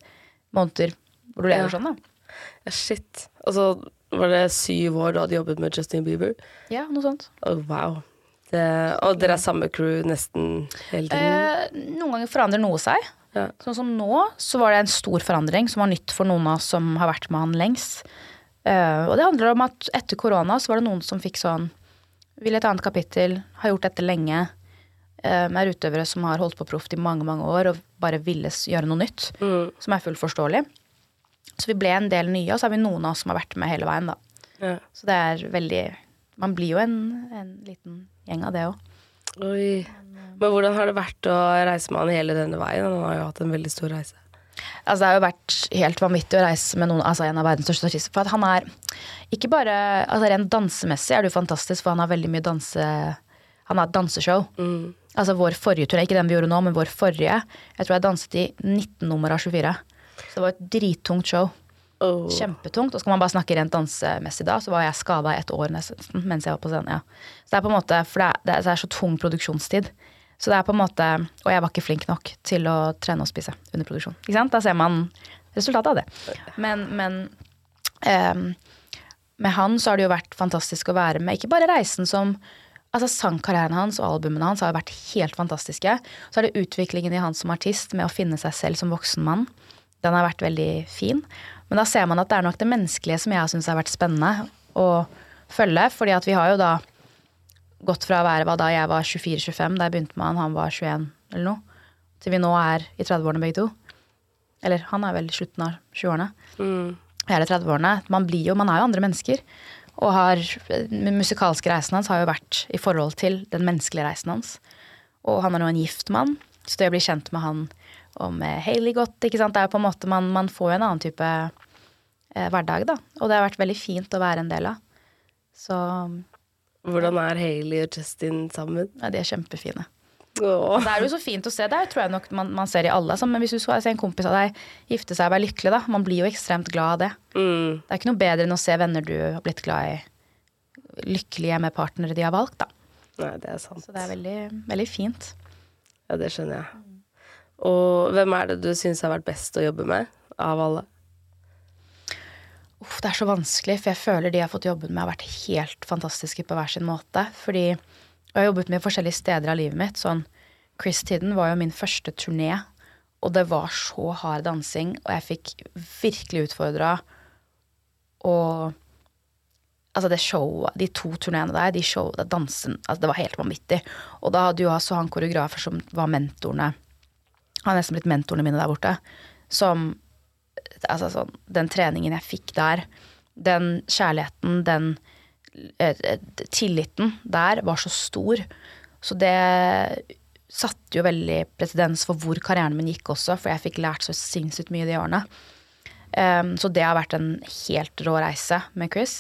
Speaker 2: måneder hvor du lever
Speaker 1: Ja.
Speaker 2: sånn, da.
Speaker 1: Ja, shit. Og så var det syv år du hadde jobbet med Justin Bieber.
Speaker 2: Ja, noe sånt.
Speaker 1: Oh, wow. Det, og dere er samme crew nesten hele tiden?
Speaker 2: Eh, noen ganger forandrer noe seg.
Speaker 1: Ja.
Speaker 2: Sånn som nå, så var det en stor forandring som var nytt for noen av oss som har vært med han lengst. Uh, og det handler om at etter korona så var det noen som fikk sånn Vil et annet kapittel, har gjort dette lenge. Uh, er utøvere som har holdt på proft i mange, mange år og bare ville gjøre noe nytt. Som er fullt forståelig. Så vi ble en del nye, og så er vi noen av oss som har vært med hele veien, da.
Speaker 1: Ja.
Speaker 2: Så det er veldig Man blir jo en, en liten gjeng av det òg.
Speaker 1: Oi. Men hvordan har det vært å reise med han hele denne veien? Han har jo hatt en veldig stor reise.
Speaker 2: Altså, det har jo vært helt vanvittig å reise med noen, altså en av verdens største artister. For han er ikke bare altså Rent dansemessig er det jo fantastisk, for han har veldig mye danse... Han har et danseshow. Altså vår forrige turné, ikke den vi gjorde nå, men vår forrige. Jeg tror jeg danset i 19 nummer av 24. Så det var et drittungt show.
Speaker 1: Oh.
Speaker 2: Kjempetungt. Og skal man bare snakke rent dansemessig da, så var jeg skada i et år nesten mens jeg var på scenen. Ja. Så det er på en måte, for det er, det er så tung produksjonstid. Så det er på en måte, Og jeg var ikke flink nok til å trene og spise under produksjon. Ikke sant? Da ser man resultatet av det. Men, men um, med han så har det jo vært fantastisk å være med. Ikke bare reisen som Altså Sangkarrieren hans og albumene hans har vært helt fantastiske. Så er det utviklingen i han som artist med å finne seg selv som voksen mann. Den har vært veldig fin. Men da ser man at det er nok det menneskelige som jeg syns har vært spennende å følge. fordi at vi har jo da gått fra å være da jeg var 24-25, da jeg begynte med han, han var 21 eller noe, til vi nå er i 30-årene begge to. Eller han er vel i slutten av 20-årene. Jeg er i 30-årene. Man blir jo, man er jo andre mennesker. Og har, den musikalske reisen hans har jo vært i forhold til den menneskelige reisen hans. Og han er nå en gift mann, så det å bli kjent med han og med Hailey godt, ikke sant, det er jo på en måte man, man får jo en annen type eh, hverdag, da. Og det har vært veldig fint å være en del av. Så
Speaker 1: Hvordan er Hailey og Justin sammen?
Speaker 2: ja, de er kjempefine.
Speaker 1: Åh.
Speaker 2: Det er jo så fint å se. Det tror jeg nok man, man ser i alle. Så, men hvis du skal se en kompis av deg gifte seg og være lykkelig, da. Man blir jo ekstremt glad av det.
Speaker 1: Mm.
Speaker 2: Det er ikke noe bedre enn å se venner du har blitt glad i, lykkelige med partnere de har valgt, da.
Speaker 1: Nei, det er sant.
Speaker 2: Så det er veldig, veldig fint.
Speaker 1: Ja, det skjønner jeg. Og hvem er det du syns har vært best å jobbe med av alle?
Speaker 2: Uff, det er så vanskelig, for jeg føler de jeg har fått jobben med, har vært helt fantastiske på hver sin måte. Fordi jeg har jobbet med forskjellige steder av livet mitt. Sånn Chris Tidden var jo min første turné, og det var så hard dansing, og jeg fikk virkelig utfordra og Altså det showet, de to turneene der, de show, dansen altså Det var helt vanvittig. Og da hadde jo også han koreografer som var mentorene Han har nesten blitt mentorene mine der borte. Som Altså sånn Den treningen jeg fikk der, den kjærligheten, den eh, eh, tilliten der var så stor. Så det satte jo veldig presedens for hvor karrieren min gikk også, for jeg fikk lært så sinnssykt mye de årene. Um, så det har vært en helt rå reise med Chris.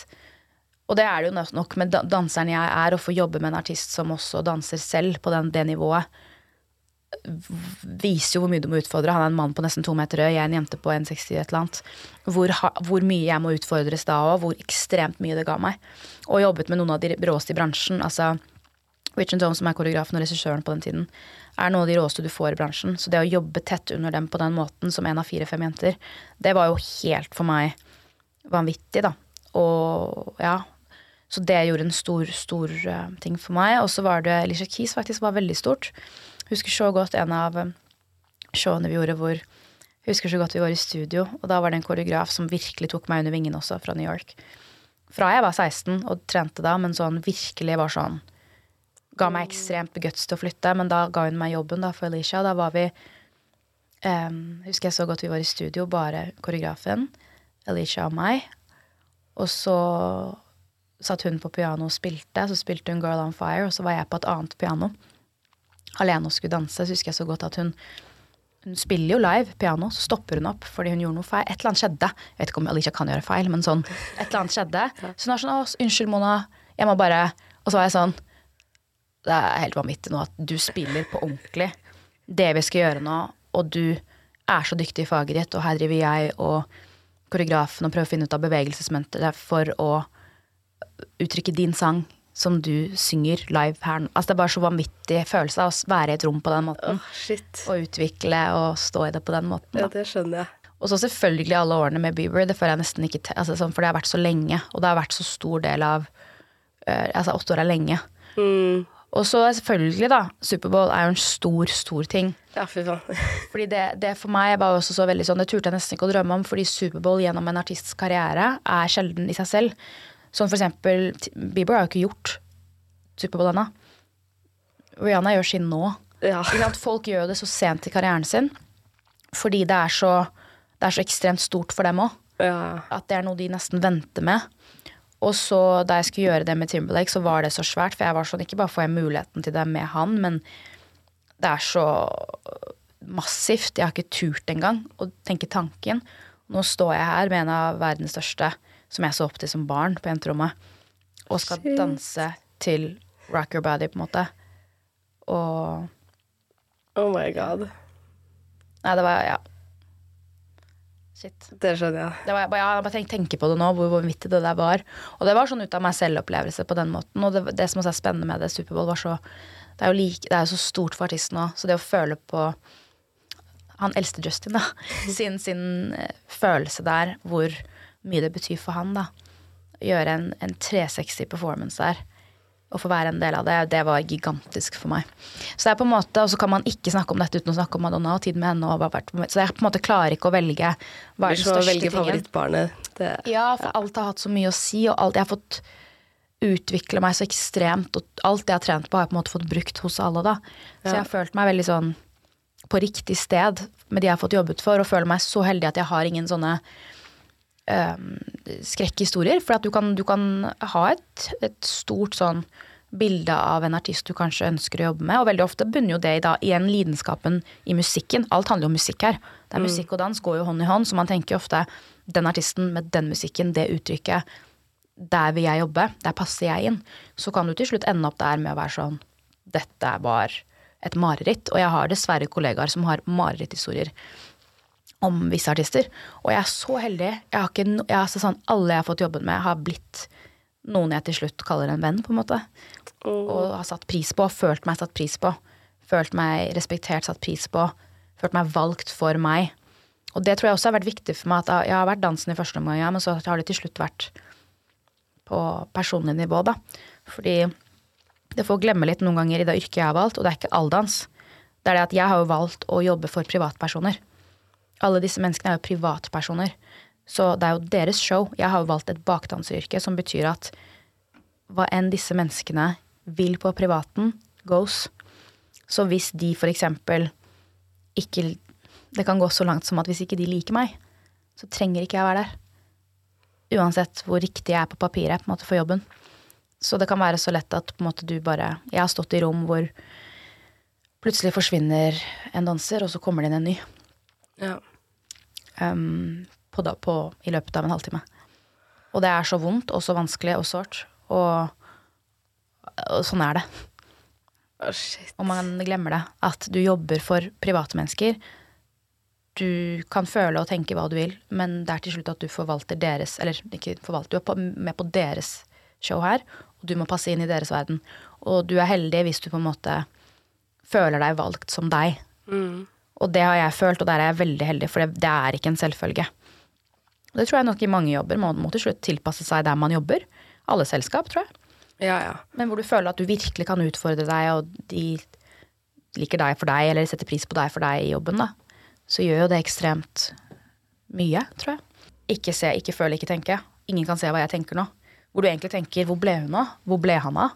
Speaker 2: Og det er det jo nok med danseren jeg er, å få jobbe med en artist som også danser selv på den, det nivået. Viser jo hvor mye du må utfordre. Han er en mann på nesten to meter høy, jeg er en jente på 1,60 et eller annet. Hvor, hvor, mye jeg må utfordres da òg, hvor ekstremt mye det ga meg. Og jobbet med noen av de råeste i bransjen. Altså Richard Dome, som er koreografen og regissøren på den tiden, er noe av de råeste du får i bransjen. Så det å jobbe tett under dem på den måten, som en av fire-fem jenter, det var jo helt for meg vanvittig, da. Og ja. Så det gjorde en stor, stor uh, ting for meg. Og så var det Alicia Keys faktisk var veldig stort. Husker så godt en av uh, showene vi gjorde hvor Husker så godt vi var i studio, og da var det en koreograf som virkelig tok meg under vingen også, fra New York. Fra jeg var 16 og trente da, men sånn virkelig var sånn ga meg ekstremt guts til å flytte, men da ga hun meg jobben da, for Alicia. Da var vi um, Husker jeg så godt vi var i studio, bare koreografen, Alicia og meg. Og så satt hun på piano og spilte. Så spilte hun Girl on Fire, og så var jeg på et annet piano. Alene og skulle danse. Så husker jeg så godt at hun hun spiller jo live piano, så stopper hun opp fordi hun gjorde noe feil. Et eller annet skjedde. Jeg vet ikke om Alicia kan gjøre feil, men sånn. Et eller annet skjedde. [laughs] Så hun er sånn unnskyld, Mona. Jeg må bare' Og så var jeg sånn det er helt vanvittig nå at du spiller på ordentlig det vi skal gjøre nå, og du er så dyktig i faget ditt, og her driver jeg og koreografen og prøver å finne ut av bevegelsesmønsteret for å uttrykke din sang som du synger live her. nå. Altså Det er bare så vanvittig følelse av å være i et rom på den måten.
Speaker 1: Oh,
Speaker 2: og utvikle og stå i det på den måten.
Speaker 1: Da. Ja, det skjønner jeg.
Speaker 2: Og så selvfølgelig alle årene med Bieber. Det føler jeg nesten ikke altså, sånn, For det har vært så lenge, og det har vært så stor del av uh, Altså, åtte år er lenge.
Speaker 1: Mm.
Speaker 2: Og så selvfølgelig, da. Superbowl er jo en stor, stor ting.
Speaker 1: Ja, fy faen. [laughs]
Speaker 2: fordi det, det, for meg var også så veldig sånn, det turte jeg nesten ikke å drømme om, fordi Superbowl gjennom en artists karriere er sjelden i seg selv. Sånn for eksempel Bieber har jo ikke gjort Superbowl ennå. Rihanna gjør sin nå.
Speaker 1: Ja.
Speaker 2: Folk gjør det så sent i karrieren sin fordi det er så, det er så ekstremt stort for dem òg.
Speaker 1: Ja.
Speaker 2: At det er noe de nesten venter med. Og så da jeg skulle gjøre det med Timberlake, så var det så svært. For jeg var sånn, ikke bare får jeg muligheten til det med han, men det er så massivt. Jeg har ikke turt engang å tenke tanken. Nå står jeg her med en av verdens største, som jeg så opp til som barn på jenterommet, og skal Shit. danse til Rock Your Body, på en måte. Og
Speaker 1: Oh my god.
Speaker 2: Nei, det var Ja.
Speaker 1: Shit. Det skjønner jeg.
Speaker 2: Det var, jeg bare tenk, tenker på det nå, hvor vanvittig det der var. Og det var sånn ut av meg selv-opplevelse på den måten. Og det, det som også er spennende med det Superbowl, var så Det er jo like, det er så stort for artisten òg. Så det å føle på han eldste Justin, da, [laughs] sin, sin uh, følelse der, hvor mye det betyr for han, da. Gjøre en, en 360 performance der å få være en del av det, det var gigantisk for meg. Så det er på en måte, Og så kan man ikke snakke om dette uten å snakke om Madonna og tiden med henne. Og, så jeg på en måte klarer ikke å velge hva er den største velge
Speaker 1: favorittbarnet. Det,
Speaker 2: ja, for ja. alt har hatt så mye å si, og alt jeg har fått utvikle meg så ekstremt, og alt jeg har trent på, har jeg på en måte fått brukt hos alle, da. Så ja. jeg har følt meg veldig sånn på riktig sted med de jeg har fått jobbet for, og føler meg så heldig at jeg har ingen sånne skrekkhistorier. For at du kan, du kan ha et, et, stort sånn bilde av en artist du kanskje ønsker å jobbe med. Og veldig ofte bunner jo det i da, igjen lidenskapen i musikken. Alt handler jo om musikk her. Det er mm. Musikk og dans går jo hånd i hånd, så man tenker ofte den artisten med den musikken, det uttrykket, der vil jeg jobbe, der passer jeg inn. Så kan du til slutt ende opp der med å være sånn Dette var et mareritt. Og jeg har dessverre kollegaer som har mareritthistorier om visse artister. Og jeg er så heldig. Jeg har ikke, jeg har sånn, alle jeg har fått jobben med, har blitt noen jeg til slutt kaller en venn, på en måte. Oh. Og har satt pris på, følt meg satt pris på. Følt meg respektert, satt pris på. Følt meg valgt for meg. Og det tror jeg også har vært viktig for meg. at Jeg har vært dansen i første omgang, ja, men så har det til slutt vært på personlig nivå, da. Fordi det får glemme litt noen ganger i det yrket jeg har valgt, og det er ikke all dans. Det er det at jeg har jo valgt å jobbe for privatpersoner. Alle disse menneskene er jo privatpersoner. Så det er jo deres show. Jeg har jo valgt et bakdanseryrke, som betyr at hva enn disse menneskene vil på privaten, goes. Så hvis de for eksempel ikke Det kan gå så langt som at hvis ikke de liker meg, så trenger ikke jeg være der. Uansett hvor riktig jeg er på papiret på en måte for jobben. Så det kan være så lett at på en måte du bare Jeg har stått i rom hvor plutselig forsvinner en danser, og så kommer det inn en ny.
Speaker 1: Ja.
Speaker 2: Um, på, på, I løpet av en halvtime. Og det er så vondt og så vanskelig og sårt. Og, og sånn er det.
Speaker 1: Oh, shit.
Speaker 2: Og man glemmer det. At du jobber for private mennesker. Du kan føle og tenke hva du vil, men det er til slutt at du forvalter deres Eller ikke forvalter, du er med på deres show her, og du må passe inn i deres verden. Og du er heldig hvis du på en måte føler deg valgt som deg.
Speaker 1: Mm.
Speaker 2: Og det har jeg følt, og der er jeg veldig heldig, for det, det er ikke en selvfølge. Det tror jeg nok i mange jobber. Man må til slutt tilpasse seg der man jobber. Alle selskap, tror jeg.
Speaker 1: Ja, ja.
Speaker 2: Men hvor du føler at du virkelig kan utfordre deg, og de liker deg for deg, eller setter pris på deg for deg i jobben, da. Så gjør jo det ekstremt mye, tror jeg. Ikke se, ikke føle, ikke tenke. Ingen kan se hva jeg tenker nå. Hvor du egentlig tenker 'hvor ble hun av'? Hvor ble han av?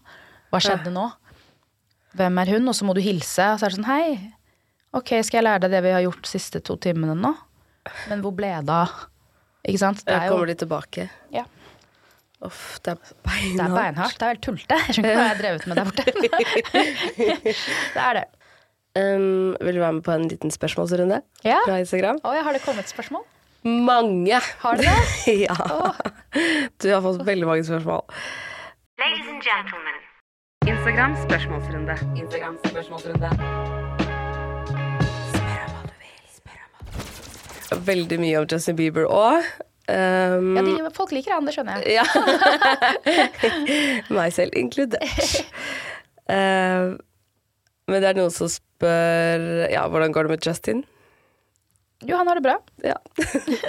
Speaker 2: Hva skjedde nå? Hvem er hun? Og så må du hilse, og så er det sånn 'hei, ok, skal jeg lære deg det vi har gjort de siste to timene nå?' Men hvor ble det av? Ikke sant?
Speaker 1: Det kommer de tilbake.
Speaker 2: Ja.
Speaker 1: Uff, det er beinhardt.
Speaker 2: Det er beinhardt. Det er helt tullete. Jeg skjønner ikke hva jeg har drevet med der borte. [laughs] [laughs] det er det.
Speaker 1: Um, vil du være med på en liten spørsmålsrunde
Speaker 2: Ja.
Speaker 1: fra Instagram?
Speaker 2: Oi, har det kommet spørsmål?
Speaker 1: Mange!
Speaker 2: Har du det? [laughs]
Speaker 1: ja. Du har fått veldig mange spørsmål.
Speaker 3: Ladies and gentlemen. Instagram spørsmålsrunde. Instagram spørsmålsrunde.
Speaker 1: Veldig mye om Justin Bieber òg. Um,
Speaker 2: Ja, de, folk liker han, det skjønner jeg.
Speaker 1: Ja. [laughs] Meg selv inkludert. Uh, [laughs] men det er noen som spør Ja, hvordan går det med Justin?
Speaker 2: Jo, han har det bra.
Speaker 1: Ja.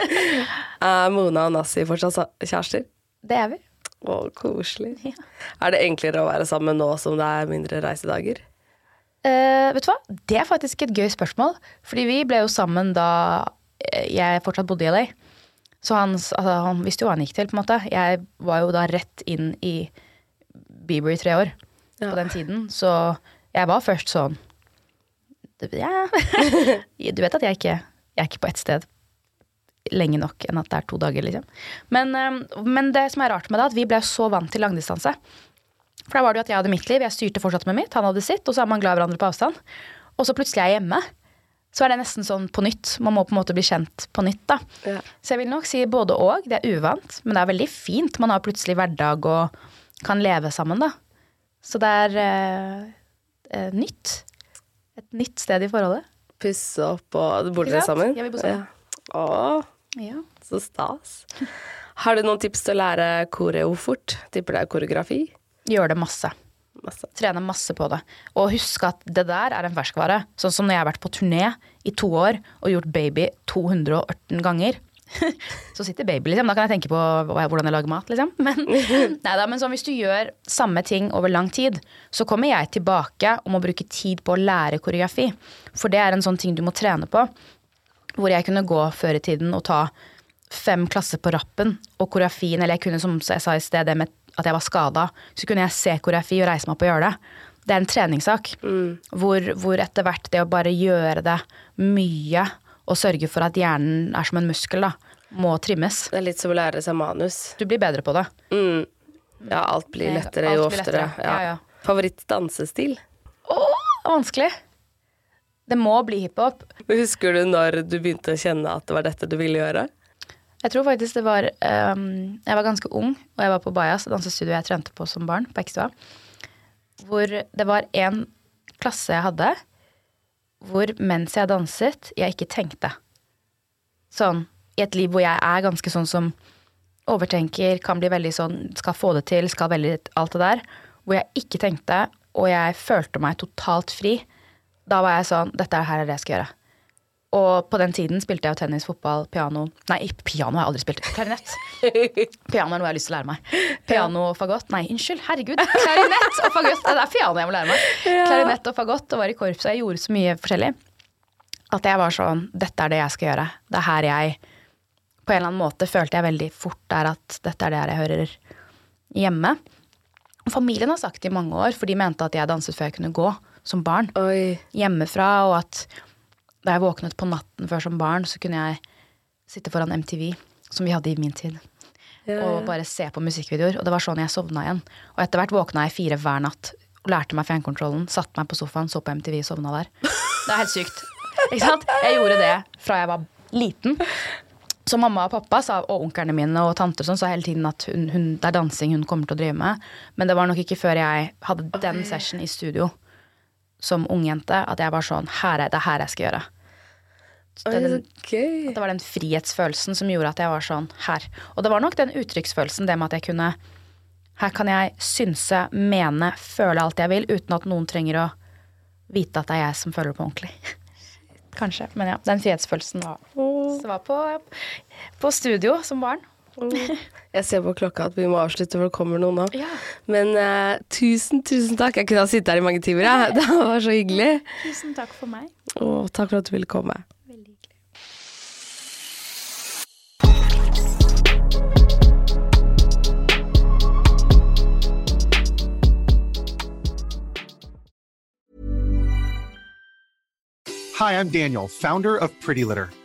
Speaker 1: [laughs] er Mona og Nassi fortsatt sa- kjærester?
Speaker 2: Det er vi.
Speaker 1: Å, koselig. Er det enklere å være sammen nå som det er mindre reisedager?
Speaker 2: Uh, vet du hva? Det er faktisk et gøy spørsmål. Fordi vi ble jo sammen da jeg fortsatt bodde i LA. Så han, altså, han visste jo hva han gikk til, på en måte. Jeg var jo da rett inn i Bieber i tre år på den tiden. Så jeg var først sånn Ja. [laughs] du vet at jeg ikke Jeg er ikke på ett sted lenge nok enn at det er to dager, liksom. Men, eh, men det som er rart med det, er at vi ble så vant til langdistanse. For da var det jo at jeg hadde mitt liv, jeg styrte fortsatt med mitt, han hadde sitt, og så er man glad i hverandre på avstand. Og så plutselig er jeg hjemme. Så er det nesten sånn på nytt. Man må på en måte bli kjent på nytt, da.
Speaker 1: Ja.
Speaker 2: Så jeg vil nok si både og. Det er uvant, men det er veldig fint. Man har plutselig hverdag og kan leve sammen, da. Så det er eh, eh, nytt. Et nytt sted i forholdet.
Speaker 1: Pusse opp og Bor dere sammen?
Speaker 2: Ja, vi bor sammen.
Speaker 1: Ja. Å,
Speaker 2: Ja.
Speaker 1: så stas. Har du noen tips til å lære koreo fort? Tipper det er koreografi?
Speaker 2: Gjør det masse.
Speaker 1: Masse.
Speaker 2: Trene masse på det. Og husk at det der er en ferskvare. Sånn som når jeg har vært på turné i to år og gjort baby 218 ganger. [laughs] Så sitter baby, liksom. Da kan jeg tenke på hvordan jeg lager mat, liksom. Men, [laughs] neida, men sånn, hvis du gjør samme ting over lang tid, så kommer jeg tilbake og må bruke tid på å lære koreografi. For det er en sånn ting du må trene på. Hvor jeg kunne gå før i tiden og ta fem klasser på rappen, og koreografien, eller jeg kunne, som jeg sa i sted, det med at jeg var skada, så kunne jeg se koreografi og reise meg opp og gjøre det. Det er en treningssak. Hvor, hvor etter hvert det å bare gjøre det mye, og sørge for at hjernen er som en muskel, da, må trimmes.
Speaker 1: Det er litt som å lære seg manus.
Speaker 2: Du blir bedre på det.
Speaker 1: Mm. Ja, alt blir lettere
Speaker 2: alt
Speaker 1: jo oftere.
Speaker 2: lettere. Ja, ja.
Speaker 1: Favoritt dansestil?
Speaker 2: Å, vanskelig. Det må bli hiphop.
Speaker 1: Husker du når du begynte å kjenne at det var dette du ville gjøre?
Speaker 2: Jeg tror faktisk det var um, Jeg var ganske ung, og jeg var på Bajas, dansestudio jeg trente på som barn, på Ekstua. Hvor det var en klasse jeg hadde, hvor mens jeg danset, jeg ikke tenkte. Sånn i et liv hvor jeg er ganske sånn som overtenker, kan bli veldig sånn skal få det til, skal veldig alt det der. Hvor jeg ikke tenkte, og jeg følte meg totalt fri. Da var jeg sånn Dette er her er det jeg skal gjøre. Og på den tiden spilte jeg jo tennis, fotball, piano Nei, piano har jeg aldri spilt. Klarinett. [laughs] Piano er noe jeg har lyst til å lære meg. Piano og fagott. Nei, unnskyld. Herregud. Klarinett og fagott. Det er piano jeg må lære meg. Klarinett og fagott og var i korps. Jeg gjorde så mye forskjellig at jeg var sånn Dette er det jeg skal gjøre. Det er her jeg på en eller annen måte følte jeg veldig fort der at dette er det jeg hører hjemme. Familien har sagt det i mange år, for de mente at jeg danset før jeg kunne gå som barn.
Speaker 1: Oi.
Speaker 2: Hjemmefra, og at da jeg våknet på natten før som barn, så kunne jeg sitte foran MTV, som vi hadde i min tid,
Speaker 1: Ja,
Speaker 2: og bare se på musikkvideoer. Og det var sånn jeg sovna igjen. Og etter hvert våkna jeg fire hver natt. Lærte meg fjernkontrollen, satte meg på sofaen, så på MTV, sovna der. [laughs] Det er helt sykt. Ikke sant? Jeg gjorde det fra jeg var liten. Så mamma og pappa sa, og onklene mine og tanter sånn, sa hele tiden at hun, hun, det er dansing hun kommer til å drive med. Men det var nok ikke før jeg hadde den session i studio som ungjente at jeg var sånn her er, Det er her jeg skal gjøre. Det, den, okay. det var den frihetsfølelsen som gjorde at jeg var sånn her. Og det var nok den uttrykksfølelsen, det med at jeg kunne Her kan jeg synse, mene, føle alt jeg vil, uten at noen trenger å vite at det er jeg som føler det på ordentlig. [laughs] Kanskje. Men ja, den frihetsfølelsen var, så var på, på studio som barn. [laughs]
Speaker 1: Jeg ser på klokka at vi må avslutte, for det kommer noen nå.
Speaker 2: Ja.
Speaker 1: Men uh, tusen, tusen takk. Jeg kunne ha sittet her i mange timer. Ja. [laughs] Det var så hyggelig.
Speaker 2: Tusen takk for meg.
Speaker 1: Og takk for at du ville komme. Veldig hyggelig.
Speaker 5: Hi, I'm Daniel, founder of Pretty Litter.